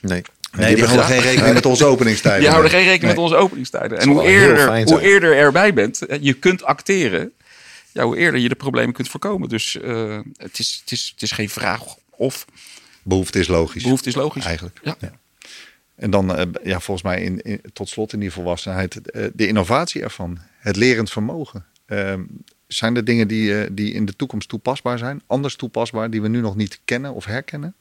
Speaker 2: Nee.
Speaker 1: nee, die houden geen rekening met onze openingstijden.
Speaker 3: Die houden geen rekening
Speaker 1: Nee.
Speaker 3: met onze openingstijden. En hoe eerder, hoe eerder erbij bent, eh, je kunt acteren. Ja, hoe eerder je de problemen kunt voorkomen. Dus eh, het, is, het, is, het is geen vraag of.
Speaker 1: Behoefte is logisch.
Speaker 3: Behoefte is logisch.
Speaker 1: Eigenlijk.
Speaker 3: Ja.
Speaker 1: En dan, eh, ja, volgens mij in, in- tot slot in die volwassenheid, eh, de innovatie ervan, het lerend vermogen. Ehm, zijn er dingen die, eh, die in de toekomst toepasbaar zijn, anders toepasbaar, die we nu nog niet kennen of herkennen?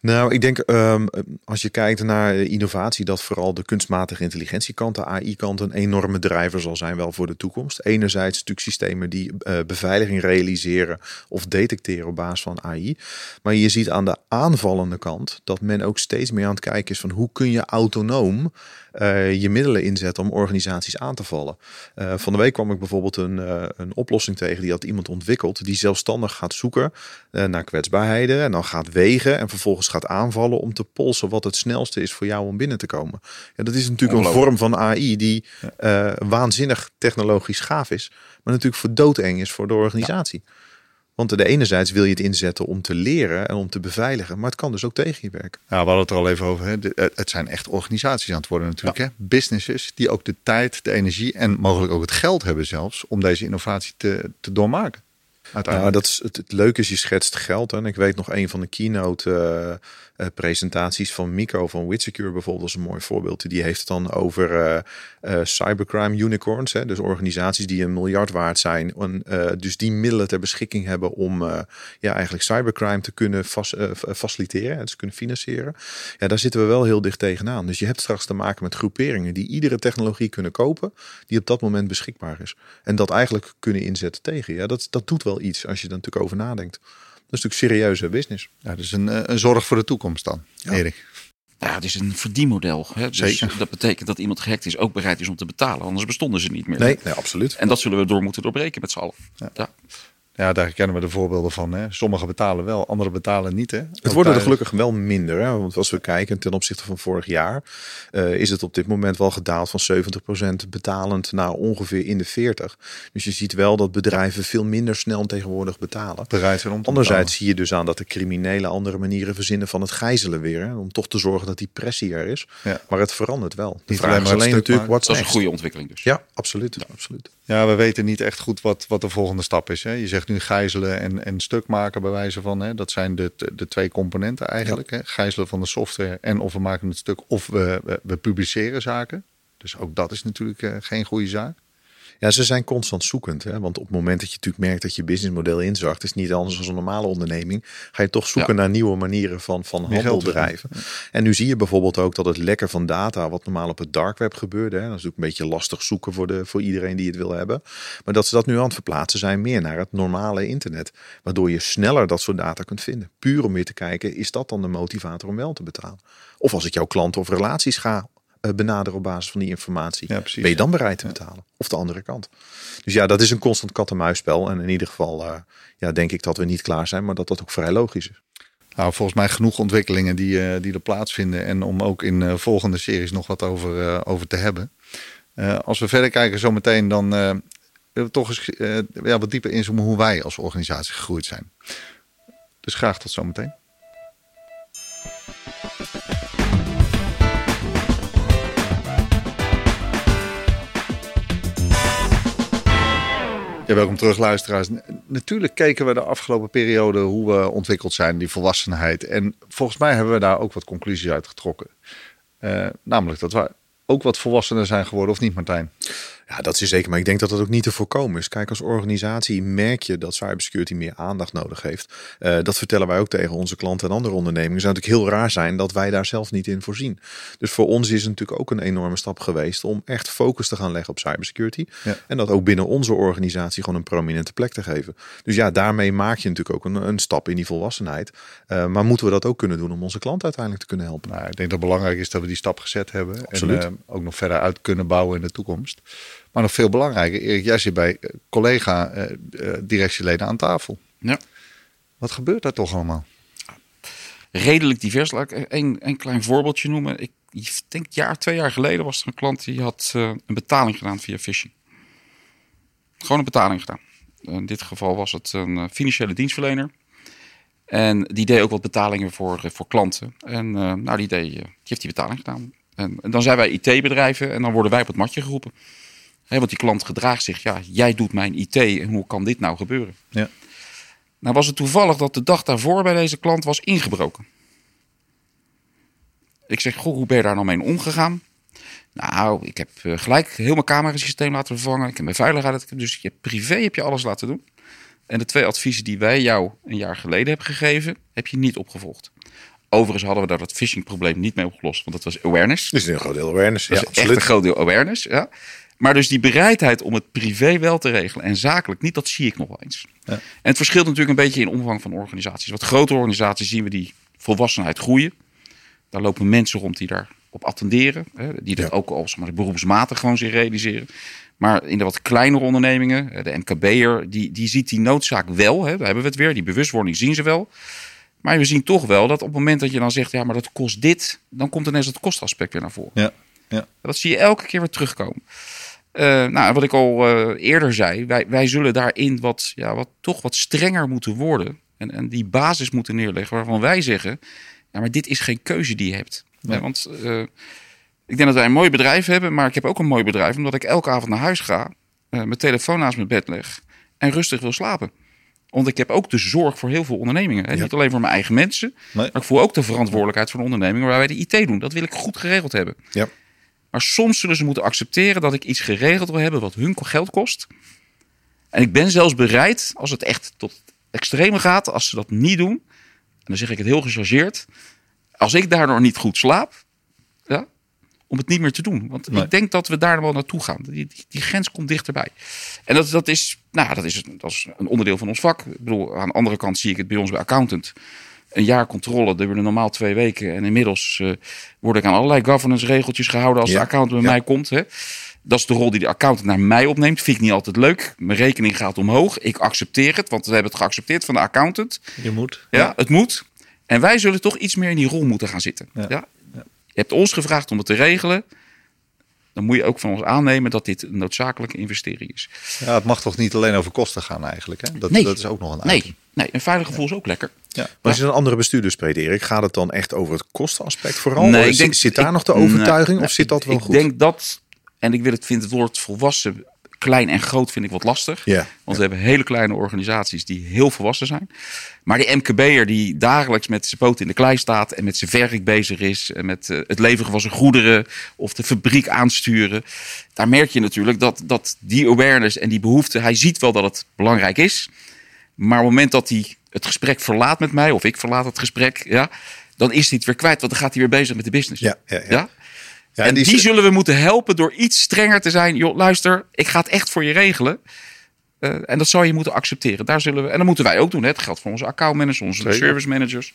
Speaker 2: Nou, ik denk um, als je kijkt naar innovatie, dat vooral de kunstmatige intelligentiekant, de AI-kant, een enorme drijver zal zijn wel voor de toekomst. Enerzijds natuurlijk systemen die uh, beveiliging realiseren of detecteren op basis van AI. Maar je ziet aan de aanvallende kant dat men ook steeds meer aan het kijken is van hoe kun je autonoom uh, je middelen inzetten om organisaties aan te vallen. Uh, van de week kwam ik bijvoorbeeld een, een oplossing tegen die had iemand ontwikkeld die zelfstandig gaat zoeken naar kwetsbaarheden en dan gaat wegen en vervolgens gaat aanvallen om te polsen wat het snelste is voor jou om binnen te komen. Ja, dat is natuurlijk een vorm van AI die waanzinnig technologisch gaaf is, maar natuurlijk voor doodeng is voor de organisatie. Ja. Want de enerzijds wil je het inzetten om te leren en om te beveiligen, maar het kan dus ook tegen je werken.
Speaker 1: Ja, we hadden het er al even over. Hè. het zijn echt organisaties aan het worden natuurlijk. Hè. Businesses die ook de tijd, de energie en mogelijk ook het geld hebben zelfs om deze innovatie te, te doormaken.
Speaker 2: Nou, dat is het, het, leuke is, je schetst geld. En ik weet nog een van de keynote uh, presentaties van Mico van Witsecure bijvoorbeeld. is een mooi voorbeeld. Die heeft het dan over uh, cybercrime unicorns. Hè. Dus organisaties die een miljard waard zijn. En, dus die middelen ter beschikking hebben om ja, eigenlijk cybercrime te kunnen faciliteren. En te kunnen financieren. Ja, daar zitten we wel heel dicht tegenaan. Dus je hebt straks te maken met groeperingen die iedere technologie kunnen kopen. Die op dat moment beschikbaar is. En dat eigenlijk kunnen inzetten tegen. Ja, dat, dat doet wel iets als je er natuurlijk over nadenkt. Dat is natuurlijk serieuze business.
Speaker 1: Ja, dus een, eh, een zorg voor de toekomst dan, ja. Erik.
Speaker 3: Ja, het is een verdienmodel. Hè? Dus Zeker. dat betekent dat iemand gehackt is ook bereid is om te betalen. Anders bestonden ze niet meer.
Speaker 2: Nee, nee absoluut.
Speaker 3: En dat zullen we door moeten doorbreken met z'n allen. Ja. ja.
Speaker 1: Ja, daar kennen we de voorbeelden van. Hè. Sommigen betalen wel, anderen betalen niet. Hè.
Speaker 2: Het wordt er gelukkig wel minder. Hè. Want als we kijken ten opzichte van vorig jaar, uh, is het op dit moment wel gedaald van 70% betalend naar ongeveer in de 40. Dus je ziet wel dat bedrijven veel minder snel tegenwoordig betalen.
Speaker 1: Bereid zijn om
Speaker 2: Anderzijds zie je dus aan dat de criminelen andere manieren verzinnen van het gijzelen weer. Hè, om toch te zorgen dat die pressie er is. Ja. Maar het verandert wel.
Speaker 1: De vraag is alleen natuurlijk,
Speaker 3: wat Dat is een goede ontwikkeling dus.
Speaker 2: Ja, absoluut. Ja. absoluut.
Speaker 1: Ja, we weten niet echt goed wat, wat de volgende stap is. Hè. Je zegt nu gijzelen en, en stuk maken bij wijze van. Hè. Dat zijn de, de twee componenten eigenlijk. Hè. Gijzelen van de software en of we maken het stuk of we, we, we publiceren zaken. Dus ook dat is natuurlijk uh, geen goede zaak.
Speaker 2: Ja, ze zijn constant zoekend. Hè? Want op het moment dat je natuurlijk merkt dat je businessmodel inzakt, is niet anders dan een normale onderneming. Ga je toch zoeken naar nieuwe manieren van, van handel drijven. En nu zie je bijvoorbeeld ook dat het lekker van data, wat normaal op het dark web gebeurde, hè? dat is ook een beetje lastig zoeken voor, de, voor iedereen die het wil hebben. Maar dat ze dat nu aan het verplaatsen zijn meer naar het normale internet. Waardoor je sneller dat soort data kunt vinden. Puur om weer te kijken, is dat dan de motivator om wel te betalen? Of als ik jouw klanten of relaties ga benaderen op basis van die informatie. Ja, ben je dan bereid te betalen? Of de andere kant. Dus ja, dat is een constant kat-en-muisspel. En in ieder geval uh, ja, denk ik dat we niet klaar zijn, maar dat dat ook vrij logisch is.
Speaker 1: Nou, volgens mij genoeg ontwikkelingen die, uh, die er plaatsvinden. En om ook in uh, volgende series nog wat over, over te hebben. als we verder kijken zometeen, dan willen we toch eens ja, wat dieper inzoomen hoe wij als organisatie gegroeid zijn. Dus graag tot zometeen. Ja, welkom terug luisteraars. Natuurlijk keken we de afgelopen periode hoe we ontwikkeld zijn, die volwassenheid. En volgens mij hebben we daar ook wat conclusies uit getrokken. Uh, namelijk dat we ook wat volwassener zijn geworden, of niet Martijn?
Speaker 2: Ja, dat is zeker. Maar ik denk dat dat ook niet te voorkomen is. Kijk, als organisatie merk je dat cybersecurity meer aandacht nodig heeft. Uh, dat vertellen wij ook tegen onze klanten en andere ondernemingen. Het zou natuurlijk heel raar zijn dat wij daar zelf niet in voorzien. Dus voor ons is het natuurlijk ook een enorme stap geweest om echt focus te gaan leggen op cybersecurity. Ja. En dat ook binnen onze organisatie gewoon een prominente plek te geven. Dus ja, daarmee maak je natuurlijk ook een, een stap in die volwassenheid. Uh, maar moeten we dat ook kunnen doen om onze klant uiteindelijk te kunnen helpen?
Speaker 1: Nou, ik denk dat het belangrijk is dat we die stap gezet hebben. Absoluut. En uh, ook nog verder uit kunnen bouwen in de toekomst. Maar nog veel belangrijker, Erik, jij zit bij eh, collega-directieleden eh, aan tafel.
Speaker 3: Ja.
Speaker 1: Wat gebeurt daar toch allemaal?
Speaker 3: Redelijk divers. Laat ik een, een klein voorbeeldje noemen. Ik denk jaar, twee jaar geleden was er een klant die had een betaling gedaan via phishing. Gewoon een betaling gedaan. In dit geval was het een financiële dienstverlener. En die deed ook wat betalingen voor, voor klanten. En nou, die, deed, die heeft die betaling gedaan. En, en dan zijn wij IT-bedrijven en dan worden wij op het matje geroepen want die klant gedraagt zich, ja, jij doet mijn IT en hoe kan dit nou gebeuren?
Speaker 1: Ja.
Speaker 3: Nou was het toevallig dat de dag daarvoor bij deze klant was ingebroken. Ik zeg, goh, hoe ben je daar nou mee omgegaan? Nou, ik heb uh, gelijk heel mijn camerasysteem laten vervangen. Ik heb mijn veiligheid, dus je privé heb je alles laten doen. En de twee adviezen die wij jou een jaar geleden hebben gegeven, heb je niet opgevolgd. Overigens hadden we daar dat phishing probleem niet mee opgelost, want dat was awareness.
Speaker 2: Dus een groot deel awareness.
Speaker 3: Dat
Speaker 2: Ja,
Speaker 3: is echt een groot deel awareness. Ja. Maar dus die bereidheid om het privé wel te regelen en zakelijk niet, dat zie ik nog wel eens.
Speaker 1: Ja.
Speaker 3: En het verschilt natuurlijk een beetje in omvang van organisaties. Wat grotere organisaties zien we die volwassenheid groeien. Daar lopen mensen rond die daarop attenderen. Hè, die dat
Speaker 2: Ja.
Speaker 3: ook al zeg maar, beroepsmatig gewoon zich realiseren. Maar in de wat kleinere ondernemingen, de MKB'er, die, die ziet die noodzaak wel. Hè, daar hebben we het weer. Die bewustwording zien ze wel. Maar we zien toch wel dat op het moment dat je dan zegt, ja, maar dat kost dit, dan komt ineens dat kostaspect weer naar voren.
Speaker 1: Ja, ja.
Speaker 3: Dat zie je elke keer weer terugkomen. Eh, nou, wat ik al eh, eerder zei, wij, wij zullen daarin wat, ja, wat, toch wat strenger moeten worden. En, en die basis moeten neerleggen waarvan wij zeggen, ja, maar dit is geen keuze die je hebt.
Speaker 1: Nee.
Speaker 3: Ja, want eh, ik denk dat wij een mooi bedrijf hebben, maar ik heb ook een mooi bedrijf omdat ik elke avond naar huis ga, mijn telefoon naast mijn bed leg en rustig wil slapen. Want ik heb ook de zorg voor heel veel ondernemingen. Hè?
Speaker 2: Ja.
Speaker 3: Niet alleen voor mijn eigen mensen,
Speaker 1: Nee.
Speaker 3: maar ik voel ook de verantwoordelijkheid voor de onderneming waar wij de IT doen. Dat wil ik goed geregeld hebben.
Speaker 2: Ja.
Speaker 3: Maar soms zullen ze moeten accepteren dat ik iets geregeld wil hebben wat hun geld kost. En ik ben zelfs bereid, als het echt tot het extreme gaat, als ze dat niet doen, en dan zeg ik het heel gechargeerd, als ik daardoor niet goed slaap, ja, om het niet meer te doen. Want
Speaker 1: Nee.
Speaker 3: ik denk dat we daar wel naartoe gaan. Die, die, die grens komt dichterbij. En dat, dat, is, nou, dat, is, dat is een onderdeel van ons vak. Ik bedoel, aan de andere kant zie ik het bij ons bij accountant. Een jaar controle, dat duurde normaal twee weken. En inmiddels eh, word ik aan allerlei governance regeltjes gehouden als
Speaker 2: Ja,
Speaker 3: de accountant bij
Speaker 2: ja.
Speaker 3: mij komt. Hè. Dat is de rol die de accountant naar mij opneemt. Vind ik niet altijd leuk. Mijn rekening gaat omhoog. Ik accepteer het, want we hebben het geaccepteerd van de accountant.
Speaker 1: Je moet.
Speaker 3: Ja, het moet. En wij zullen toch iets meer in die rol moeten gaan zitten.
Speaker 1: Ja.
Speaker 3: Ja. Je hebt ons gevraagd om het te regelen. Dan moet je ook van ons aannemen dat dit een noodzakelijke investering is.
Speaker 1: Ja, het mag toch niet alleen over kosten gaan eigenlijk. Hè? Dat,
Speaker 3: Nee.
Speaker 1: dat is ook nog een item.
Speaker 3: Nee, nee een veilig gevoel is ook lekker.
Speaker 1: Ja.
Speaker 2: Maar als je een andere bestuurder spreekt, Erik, gaat het dan echt over het kostenaspect vooral?
Speaker 3: Nee, ik denk-
Speaker 2: zit daar
Speaker 3: ik-
Speaker 2: nog de overtuiging
Speaker 3: nee,
Speaker 2: of zit dat wel
Speaker 3: ik
Speaker 2: goed?
Speaker 3: denk dat, en ik wil het, vind het woord volwassen, klein en groot vind ik wat lastig.
Speaker 2: Ja,
Speaker 3: Want we hebben hele kleine organisaties die heel volwassen zijn. Maar die MKB'er die dagelijks met zijn poot in de klei staat en met zijn werk bezig is. En met eh, het leveren van zijn goederen of de fabriek aansturen. Daar merk je natuurlijk dat, dat die awareness en die behoefte, hij ziet wel dat het belangrijk is. Maar op het moment dat hij het gesprek verlaat met mij, of ik verlaat het gesprek, ja, dan is hij het weer kwijt. Want dan gaat hij weer bezig met de business.
Speaker 2: Ja, ja, ja. Ja,
Speaker 3: en die, zullen we moeten helpen door iets strenger te zijn. Joh, luister, ik ga het echt voor je regelen. Eh, en dat zou je moeten accepteren. Daar zullen we, en dat moeten wij ook doen. Hè. Het geldt voor onze accountmanagers, onze
Speaker 1: Zeker.
Speaker 3: service managers.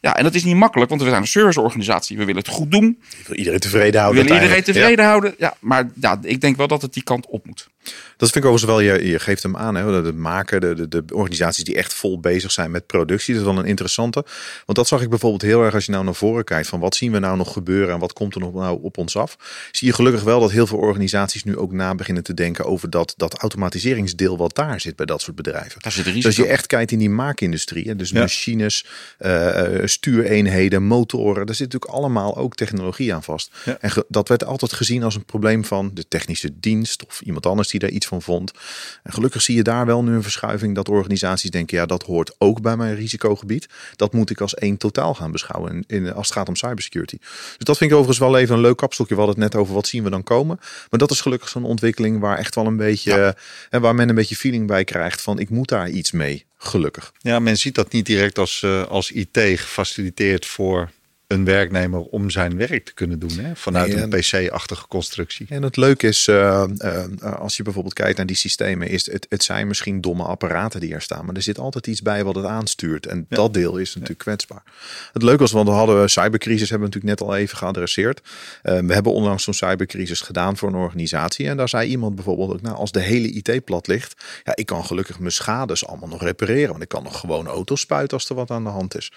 Speaker 3: Ja, en dat is niet makkelijk, want we zijn een serviceorganisatie. We willen het goed doen.
Speaker 2: Je wil iedereen tevreden
Speaker 3: We
Speaker 2: houden.
Speaker 3: willen iedereen tevreden houden. Ja, maar ja, ik denk wel dat het die kant op moet.
Speaker 2: Dat vind ik overigens wel, je, je geeft hem aan, hè, de maken, de, de, de organisaties die echt vol bezig zijn met productie. Dat is wel een interessante. Want dat zag ik bijvoorbeeld heel erg als je nou naar voren kijkt. Van wat zien we nou nog gebeuren en wat komt er nog nou op ons af? Zie je gelukkig wel dat heel veel organisaties nu ook na beginnen te denken over dat, dat automatiseringsdeel wat daar zit bij dat soort bedrijven.
Speaker 3: Daar zit
Speaker 2: Dus als je echt kijkt in die maakindustrie, hè, dus
Speaker 1: Ja.
Speaker 2: machines, eh, stuureenheden, motoren, daar zit natuurlijk allemaal ook technologie aan vast.
Speaker 1: Ja.
Speaker 2: En dat werd altijd gezien als een probleem van de technische dienst of iemand anders die daar iets van vond. En gelukkig zie je daar wel nu een verschuiving dat organisaties denken, ja, dat hoort ook bij mijn risicogebied. Dat moet ik als één totaal gaan beschouwen in, in- als het gaat om cybersecurity. Dus dat vind ik overigens wel even een leuk kapstelje. We hadden het net over wat zien we dan komen. Maar dat is gelukkig zo'n ontwikkeling waar echt wel een beetje,
Speaker 3: Ja.
Speaker 2: en waar men een beetje feeling bij krijgt van ik moet daar iets mee. Gelukkig.
Speaker 1: Ja, men ziet dat niet direct als, eh, als IT gefaciliteerd voor een werknemer om zijn werk te kunnen doen. Hè? Vanuit
Speaker 2: Nee,
Speaker 1: een PC-achtige constructie.
Speaker 2: En het leuke is, eh, eh, als je bijvoorbeeld kijkt naar die systemen, is het, het zijn misschien domme apparaten die er staan, maar er zit altijd iets bij wat het aanstuurt. En
Speaker 1: Ja.
Speaker 2: dat deel is natuurlijk kwetsbaar. Het leuke was, want we hadden cybercrisis, hebben we natuurlijk net al even geadresseerd. Eh, we hebben onlangs zo'n cybercrisis gedaan voor een organisatie. En daar zei iemand bijvoorbeeld ook, nou, als de hele IT plat ligt, ja, ik kan gelukkig mijn schades allemaal nog repareren. Want ik kan nog gewoon auto's spuiten als er wat aan de hand is.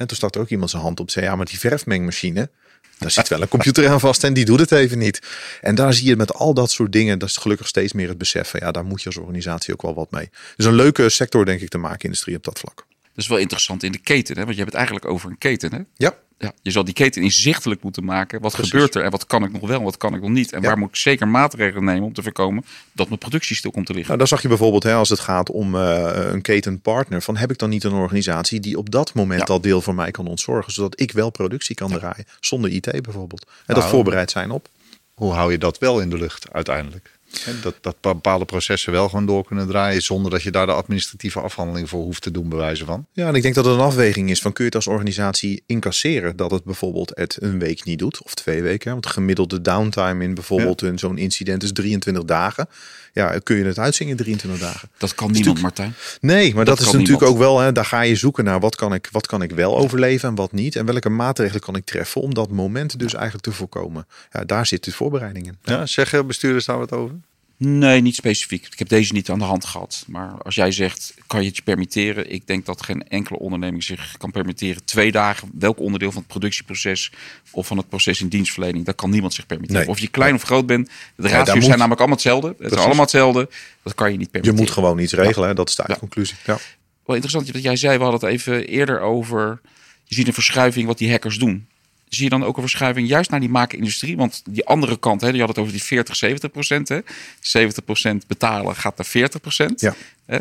Speaker 2: En toen stak er ook iemand zijn hand op en zei, ja, maar die verfmengmachine, daar zit wel een computer aan vast en die doet het even niet. En daar zie je met al dat soort dingen, dat is gelukkig steeds meer het besef van, ja, daar moet je als organisatie ook wel wat mee. Dus een leuke sector, denk ik, de maakindustrie op dat vlak.
Speaker 3: Dat is wel interessant in de keten, hè? want je hebt het eigenlijk over een keten. Hè?
Speaker 2: Ja,
Speaker 3: Ja, je zal die keten inzichtelijk moeten maken. Wat
Speaker 2: Precies.
Speaker 3: gebeurt er en wat kan ik nog wel en wat kan ik nog niet? En
Speaker 2: Ja.
Speaker 3: waar moet ik zeker maatregelen nemen om te voorkomen dat mijn productie stil komt te liggen?
Speaker 2: nou, daar zag je bijvoorbeeld hè, als het gaat om eh, een ketenpartner. Van heb ik dan niet een organisatie die op dat moment
Speaker 3: Ja.
Speaker 2: al deel voor mij kan ontzorgen. Zodat ik wel productie kan draaien. Zonder IT bijvoorbeeld. En dat
Speaker 1: Nou.
Speaker 2: voorbereid zijn op.
Speaker 1: Hoe hou je dat wel in de lucht uiteindelijk? Hè, Dat, dat bepaalde processen wel gewoon door kunnen draaien zonder dat je daar de administratieve afhandeling voor hoeft te doen, bewijzen van.
Speaker 2: Ja, en ik denk dat het een afweging is van kun je het als organisatie incasseren dat het bijvoorbeeld het een week niet doet of twee weken. Want gemiddelde downtime in bijvoorbeeld een zo'n incident is 23 dagen. Ja, kun je het uitzingen in 23 dagen?
Speaker 3: Dat kan niemand, Martijn.
Speaker 2: Nee, maar dat,
Speaker 3: Dat
Speaker 2: is natuurlijk
Speaker 3: niemand.
Speaker 2: ook wel, hè, daar ga je zoeken naar wat kan, ik, wat kan ik wel overleven en wat niet. En welke maatregelen kan ik treffen om dat moment dus eigenlijk te voorkomen. Ja, daar zit de voorbereiding in.
Speaker 1: Ja, zeggen bestuurders daar wat over?
Speaker 3: Nee, niet specifiek. Ik heb deze niet aan de hand gehad. Maar als jij zegt, kan je het je permitteren? Ik denk dat geen enkele onderneming zich kan permitteren. Twee dagen, welk onderdeel van het productieproces of van het proces in dienstverlening, dat kan niemand zich permitteren.
Speaker 2: Nee.
Speaker 3: Of je klein of groot bent. De
Speaker 2: daar
Speaker 3: ratio's
Speaker 2: moet-
Speaker 3: zijn namelijk allemaal hetzelfde. Het
Speaker 2: Precies.
Speaker 3: is allemaal hetzelfde. Dat kan je niet
Speaker 2: Je
Speaker 3: permitteren.
Speaker 2: moet gewoon iets regelen, dat is de
Speaker 3: Ja.
Speaker 2: conclusie. Ja.
Speaker 3: Wel interessant dat jij zei, we hadden het even eerder over. Je ziet een verschuiving wat die hackers doen. Zie je dan ook een verschuiving juist naar die maakindustrie? Want die andere kant, hè, je had het over die 40, 70 procent. Hè? 70 procent betalen gaat naar 40 procent.
Speaker 2: Ja.
Speaker 3: Hè?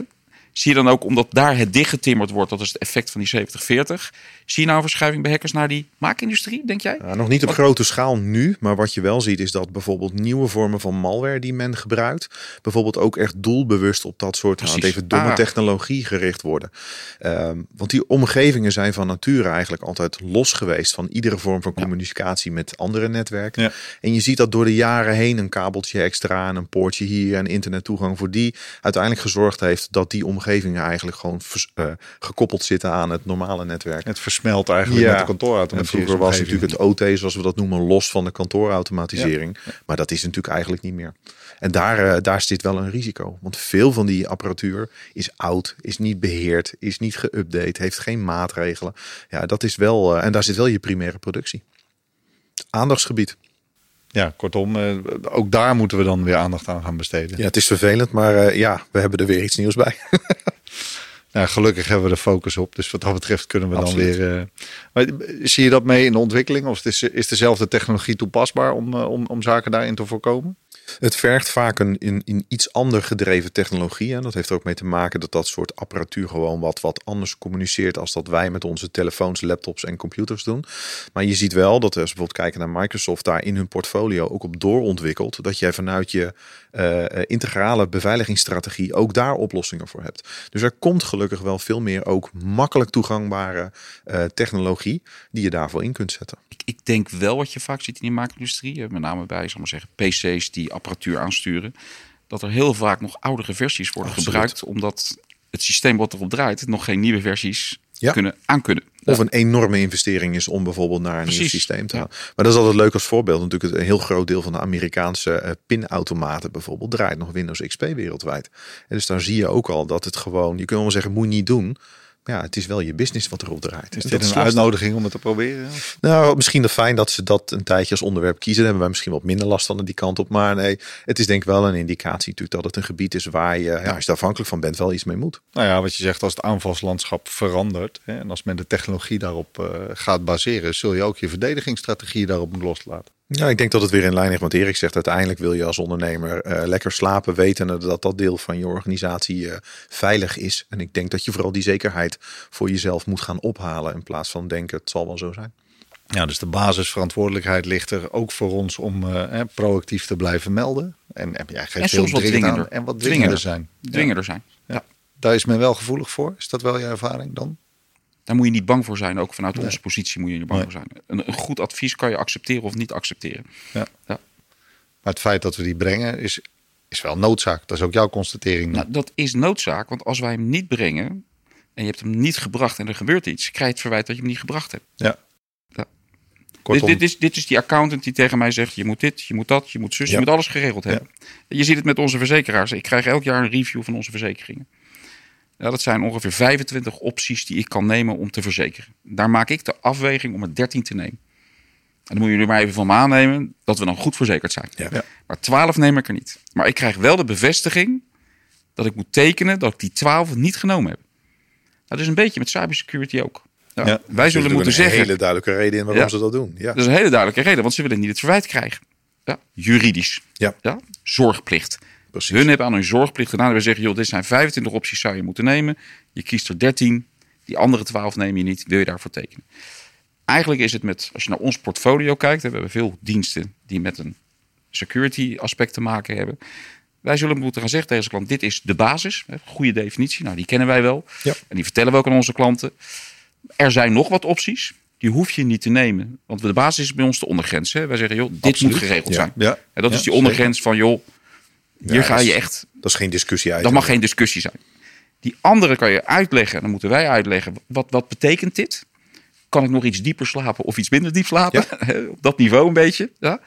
Speaker 3: Zie je dan ook, omdat daar het dichtgetimmerd wordt, dat is het effect van die 70-40. Zie je nou een verschuiving bij hackers naar die maakindustrie, denk jij?
Speaker 2: Nog niet op
Speaker 3: Wat-
Speaker 2: grote schaal nu, maar wat je wel ziet is dat bijvoorbeeld nieuwe vormen van malware die men gebruikt, bijvoorbeeld ook echt doelbewust op dat soort nou, even domme
Speaker 3: Ah.
Speaker 2: technologie gericht worden. Ehm, want die omgevingen zijn van nature eigenlijk altijd los geweest van iedere vorm van communicatie met andere netwerken.
Speaker 1: Ja.
Speaker 2: En je ziet dat door de jaren heen een kabeltje extra en een poortje hier en internettoegang voor die uiteindelijk gezorgd heeft dat die omgevingen eigenlijk gewoon vers- eh, gekoppeld zitten aan het normale netwerk.
Speaker 1: Het versmelt eigenlijk
Speaker 2: Ja.
Speaker 1: met de
Speaker 2: En
Speaker 1: kantoorautomatisering.
Speaker 2: vroeger was natuurlijk het OT, zoals we dat noemen, los van de kantoorautomatisering. Maar dat is natuurlijk eigenlijk niet meer. En daar, eh, daar zit wel een risico. Want veel van die apparatuur is oud, is niet beheerd, is niet geüpdate, heeft geen maatregelen. Ja, dat is wel. eh, en daar zit wel je primaire productie. Aandachtsgebied.
Speaker 1: Ja, kortom, eh, ook daar moeten we dan weer aandacht aan gaan besteden.
Speaker 2: Ja, het is vervelend, maar eh, ja, we hebben er weer iets nieuws bij.
Speaker 1: Nou, gelukkig hebben we de focus op. Dus wat dat betreft kunnen we
Speaker 2: Absoluut.
Speaker 1: dan weer. eh, maar zie je dat mee in de ontwikkeling? Of is, is dezelfde technologie toepasbaar om, om, om zaken daarin te voorkomen?
Speaker 2: Het vergt vaak een in, in iets ander gedreven technologie. En dat heeft er ook mee te maken dat dat soort apparatuur gewoon wat, wat anders communiceert als dat wij met onze telefoons, laptops en computers doen. Maar je ziet wel dat als we bijvoorbeeld kijken naar Microsoft daar in hun portfolio ook op doorontwikkelt. Dat jij vanuit je eh, eh, integrale beveiligingsstrategie ook daar oplossingen voor hebt. Dus er komt gelukkig wel veel meer ook makkelijk toegangbare eh, technologie die je daarvoor in kunt zetten.
Speaker 3: Ik, ik denk wel wat je vaak ziet in die maakindustrie, eh, met name bij zal maar zeggen, PC's die apparatuur aansturen, dat er heel vaak nog oudere versies worden
Speaker 2: Absoluut.
Speaker 3: gebruikt, omdat het systeem wat erop draait nog geen nieuwe versies
Speaker 2: Ja.
Speaker 3: kunnen aankunnen.
Speaker 2: Of een enorme investering is om bijvoorbeeld naar een nieuw systeem te
Speaker 3: ja.
Speaker 2: gaan. Maar dat is altijd leuk als voorbeeld. Natuurlijk een heel groot deel van de Amerikaanse eh, pinautomaten bijvoorbeeld draait nog Windows XP wereldwijd. En dus daar zie je ook al dat het gewoon, je kunt wel zeggen, moet je niet doen. Ja, het is wel je business wat erop draait.
Speaker 1: Is dit
Speaker 2: dat
Speaker 1: een uitnodiging om het te proberen?
Speaker 2: Nou, misschien dat fijn dat ze dat een tijdje als onderwerp kiezen. Dan hebben wij misschien wat minder last van die kant op. Maar nee, het is denk ik wel een indicatie natuurlijk dat het een gebied is waar je, ja, als je er afhankelijk van bent, wel iets mee moet.
Speaker 1: Nou ja, wat je zegt, als het aanvalslandschap verandert hè, en als men de technologie daarop eh, gaat baseren, zul je ook je verdedigingsstrategie daarop moeten loslaten.
Speaker 2: Ja, ik denk dat het weer in lijn ligt wat Erik zegt. Uiteindelijk wil je als ondernemer eh, lekker slapen, wetende dat dat deel van je organisatie eh, veilig is. En ik denk dat je vooral die zekerheid voor jezelf moet gaan ophalen in plaats van denken het zal wel zo zijn.
Speaker 1: Ja, dus de basisverantwoordelijkheid ligt er ook voor ons om eh, hè, proactief te blijven melden. En, en jij geeft
Speaker 3: En
Speaker 1: heel
Speaker 3: soms wat
Speaker 1: dringend aan. En wat
Speaker 3: Dwingender.
Speaker 1: dwingender zijn.
Speaker 3: Dwingender zijn.
Speaker 1: Ja. Daar is men wel gevoelig voor. Is dat wel je ervaring dan?
Speaker 3: Daar moet je niet bang voor zijn. Ook vanuit
Speaker 1: Nee.
Speaker 3: onze positie moet je er bang
Speaker 1: Nee.
Speaker 3: voor zijn. Een, een goed advies kan je accepteren of niet accepteren.
Speaker 1: Ja.
Speaker 3: Ja.
Speaker 1: Maar het feit dat we die brengen is, is wel noodzaak. Dat is ook jouw constatering.
Speaker 3: Nou, dat is noodzaak, want als wij hem niet brengen en je hebt hem niet gebracht en er gebeurt iets, krijg je het verwijt dat je hem niet gebracht hebt.
Speaker 1: ja.
Speaker 3: Ja. Dit, is, dit is die accountant die tegen mij zegt: je moet dit, je moet dat, je moet zus,
Speaker 2: Ja.
Speaker 3: je moet alles geregeld hebben. Je ziet het met onze verzekeraars. Ik krijg elk jaar een review van onze verzekeringen. Ja, dat zijn ongeveer 25 opties die ik kan nemen om te verzekeren. Daar maak ik de afweging om er 13 te nemen. En dan moet je er maar even van me aannemen dat we dan goed verzekerd zijn.
Speaker 2: Ja.
Speaker 1: Ja.
Speaker 3: Maar 12 neem ik er niet. Maar ik krijg wel de bevestiging dat ik moet tekenen dat ik die 12 niet genomen heb. Nou, dat is een beetje met cybersecurity ook. Ja,
Speaker 1: Ja.
Speaker 3: wij zullen moeten
Speaker 2: een
Speaker 3: zeggen.
Speaker 2: hele duidelijke reden in waarom
Speaker 3: Ja.
Speaker 2: ze dat doen. Ja.
Speaker 3: Dat is een hele duidelijke reden, want ze willen niet het verwijt krijgen. Ja, juridisch.
Speaker 2: Ja.
Speaker 3: Ja, zorgplicht.
Speaker 2: Precies.
Speaker 3: Hun hebben aan hun zorgplicht gedaan. En we zeggen, joh, dit zijn 25 opties zou je moeten nemen. Je kiest er 13. Die andere 12 neem je niet. Wil je daarvoor tekenen? Eigenlijk is het met, als je naar ons portfolio kijkt, hè, we hebben veel diensten die met een security aspect te maken hebben. Wij zullen moeten gaan zeggen tegen onze klant, dit is de basis. Hè, Goede definitie, nou die kennen wij wel.
Speaker 2: Ja.
Speaker 3: En die vertellen we ook aan onze klanten. Er zijn nog wat opties. Die hoef je niet te nemen. Want de basis is bij ons de ondergrens. Hè. Wij zeggen, joh, dit
Speaker 1: Absoluut.
Speaker 3: moet geregeld
Speaker 2: Ja.
Speaker 3: zijn.
Speaker 1: Ja.
Speaker 3: En dat is die ondergrens van, joh, hier
Speaker 2: Ja,
Speaker 3: ga je echt
Speaker 2: Dat is geen discussie uit.
Speaker 3: dat mag geen discussie zijn. Die andere kan je uitleggen. En dan moeten wij uitleggen. Wat, wat betekent dit? Kan ik nog iets dieper slapen of iets minder diep slapen? Op dat niveau een beetje. Ja?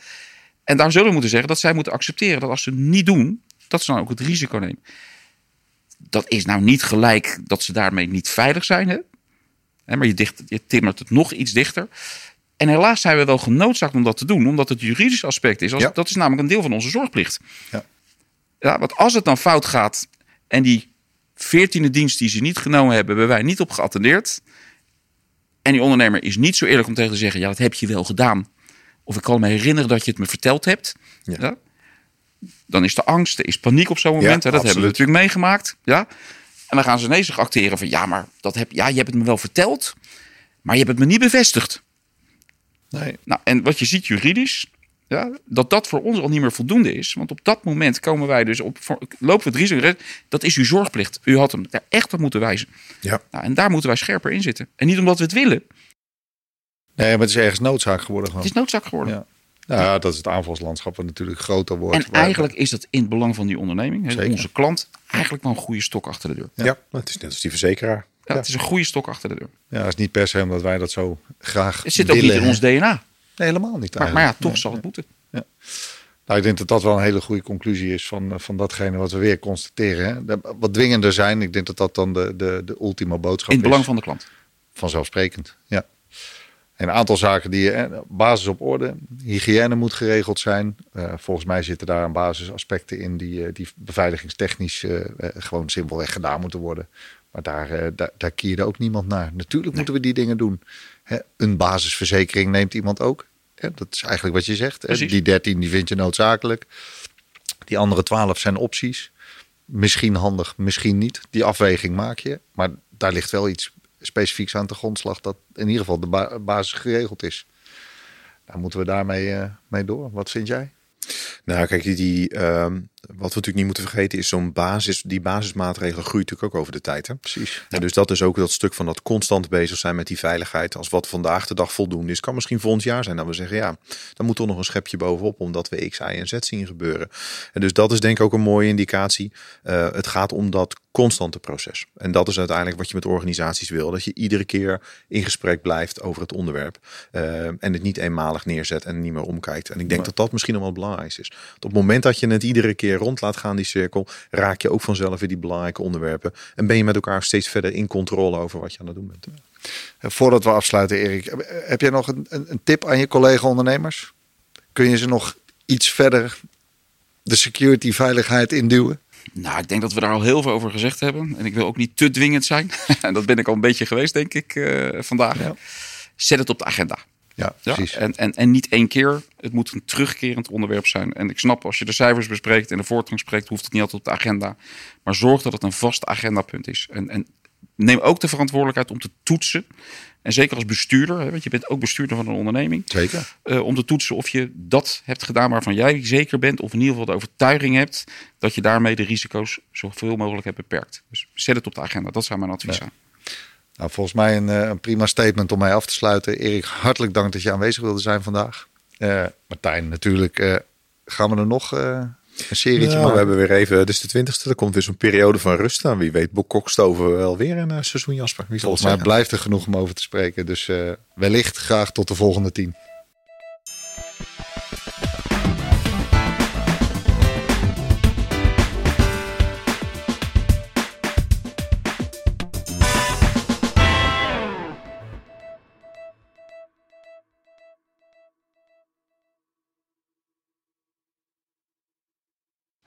Speaker 3: En daar zullen we moeten zeggen dat zij moeten accepteren dat als ze het niet doen, dat ze dan ook het risico nemen. Dat is nou niet gelijk dat ze daarmee niet veilig zijn. Hè? Hè, maar je, dicht, je timmert het nog iets dichter. En helaas zijn we wel genoodzaakt om dat te doen, omdat het juridische aspect is. Als,
Speaker 2: Ja.
Speaker 3: Dat is namelijk een deel van onze zorgplicht.
Speaker 1: Ja.
Speaker 3: Ja, want als het dan fout gaat en die veertiende dienst die ze niet genomen hebben, hebben wij niet op geattendeerd. En die ondernemer is niet zo eerlijk om tegen te zeggen: ja, dat heb je wel gedaan. Of ik kan me herinneren dat je het me verteld hebt.
Speaker 2: Ja.
Speaker 3: Ja. Dan is er angst, er is paniek op zo'n moment.
Speaker 2: Ja,
Speaker 3: hè, dat hebben we natuurlijk meegemaakt. Ja. En dan gaan ze ineens zich acteren van: ja, maar dat heb, ja, je hebt het me wel verteld, maar je hebt het me niet bevestigd.
Speaker 1: Nee.
Speaker 3: Nou, en wat je ziet juridisch, ja, dat dat voor ons al niet meer voldoende is. Want op dat moment komen wij dus op, lopen we het risico. Dat is uw zorgplicht. U had hem daar echt op moeten wijzen.
Speaker 2: Ja.
Speaker 3: Nou, en daar moeten wij scherper in zitten. En niet omdat we het willen.
Speaker 1: nee, maar het is ergens noodzaak geworden gewoon.
Speaker 3: Het is noodzaak geworden.
Speaker 1: Ja. Ja, dat is het aanvalslandschap wat natuurlijk groter wordt.
Speaker 3: En
Speaker 1: Waar-
Speaker 3: eigenlijk is dat in het belang van die onderneming, hè, onze klant, eigenlijk wel een goede stok achter de deur.
Speaker 2: Ja,
Speaker 1: Ja.
Speaker 2: het is net als die verzekeraar.
Speaker 3: Ja,
Speaker 2: Ja.
Speaker 3: Het is een goede stok achter de deur.
Speaker 1: Ja, het is niet per se omdat wij dat zo graag
Speaker 3: Het zit ook niet in ons DNA.
Speaker 1: Nee, helemaal niet
Speaker 3: Maar, maar ja, toch
Speaker 1: Nee.
Speaker 3: zal het moeten.
Speaker 1: Nou, ik denk dat dat wel een hele goede conclusie is van, eh, van datgene wat we weer constateren. Hè. De- Wat dwingender zijn, ik denk dat dat dan de, de, de ultieme boodschap
Speaker 3: In het belang
Speaker 1: is.
Speaker 3: van de klant.
Speaker 1: Vanzelfsprekend, ja. En een aantal zaken die, hè, basis op orde, hygiëne moet geregeld zijn. Eh, volgens mij zitten daar een basisaspecten in die, eh, die beveiligingstechnisch eh, eh, gewoon simpelweg gedaan moeten worden. Maar daar, eh, daar, daar kierde ook niemand naar. Natuurlijk moeten we die dingen doen. Hè, een basisverzekering neemt iemand ook. Hè, dat is eigenlijk wat je zegt. hè. Die 13 die vind je noodzakelijk. Die andere 12 zijn opties. Misschien handig, misschien niet. Die afweging maak je. Maar daar ligt wel iets specifieks aan de grondslag dat in ieder geval de ba- basis geregeld is. Daar moeten we daarmee eh, mee door. Wat vind jij?
Speaker 2: Nou, kijk, die, die, ehm, wat we natuurlijk niet moeten vergeten is zo'n basis, die basismaatregelen groeit natuurlijk ook over de tijd. Hè?
Speaker 1: Precies.
Speaker 2: En dus dat is ook dat stuk van dat constant bezig zijn met die veiligheid. Als wat vandaag de dag voldoende is, kan misschien volgend jaar zijn dat we zeggen, ja, dan moet toch nog een schepje bovenop, omdat we X, Y en Z zien gebeuren. En dus dat is denk ik ook een mooie indicatie. Eh, het gaat om dat constante proces. En dat is uiteindelijk wat je met organisaties wil. Dat je iedere keer in gesprek blijft over het onderwerp. eh, en het niet eenmalig neerzet en niet meer omkijkt. En ik denk dat dat misschien nog wel het belangrijkste is. Want op het moment dat je het iedere keer rond laat gaan, die cirkel, raak je ook vanzelf weer die belangrijke onderwerpen. En ben je met elkaar steeds verder in controle over wat je aan het doen bent.
Speaker 1: Eh, Voordat we afsluiten, Erik, eh, heb jij nog een, een, een tip aan je collega-ondernemers? Kun je ze nog iets verder de security veiligheid induwen?
Speaker 3: Nou, ik denk dat we daar al heel veel over gezegd hebben. En ik wil ook niet te dwingend zijn. en dat ben ik al een beetje geweest, denk ik, eh, vandaag.
Speaker 1: Ja.
Speaker 3: Zet het op de agenda.
Speaker 1: Ja,
Speaker 3: Ja,
Speaker 1: precies.
Speaker 3: en, en, en niet één keer. Het moet een terugkerend onderwerp zijn. En ik snap, als je de cijfers bespreekt en de voortgang spreekt, hoeft het niet altijd op de agenda. Maar zorg dat het een vast agendapunt is. En, en neem ook de verantwoordelijkheid om te toetsen. En zeker als bestuurder, hè, want je bent ook bestuurder van een onderneming.
Speaker 1: Zeker.
Speaker 3: eh, om te toetsen of je dat hebt gedaan waarvan jij zeker bent. Of in ieder geval de overtuiging hebt dat je daarmee de risico's zoveel mogelijk hebt beperkt. Dus zet het op de agenda. Dat zou mijn advies
Speaker 1: Ja. Nou, volgens mij een, eh, een prima statement om mij af te sluiten. Erik, hartelijk dank dat je aanwezig wilde zijn vandaag. Eh, Martijn, natuurlijk eh, gaan we er nog eh, een serietje
Speaker 2: Nou,
Speaker 1: maken.
Speaker 2: we hebben weer even, dit is de twintigste, er komt weer zo'n periode van rust aan. Wie weet kokstoven wel weer een eh, seizoen Jasper. Wie zal het
Speaker 1: Volgens mij
Speaker 2: zeggen?
Speaker 1: blijft er genoeg om over te spreken. Dus eh, wellicht graag tot de volgende tien.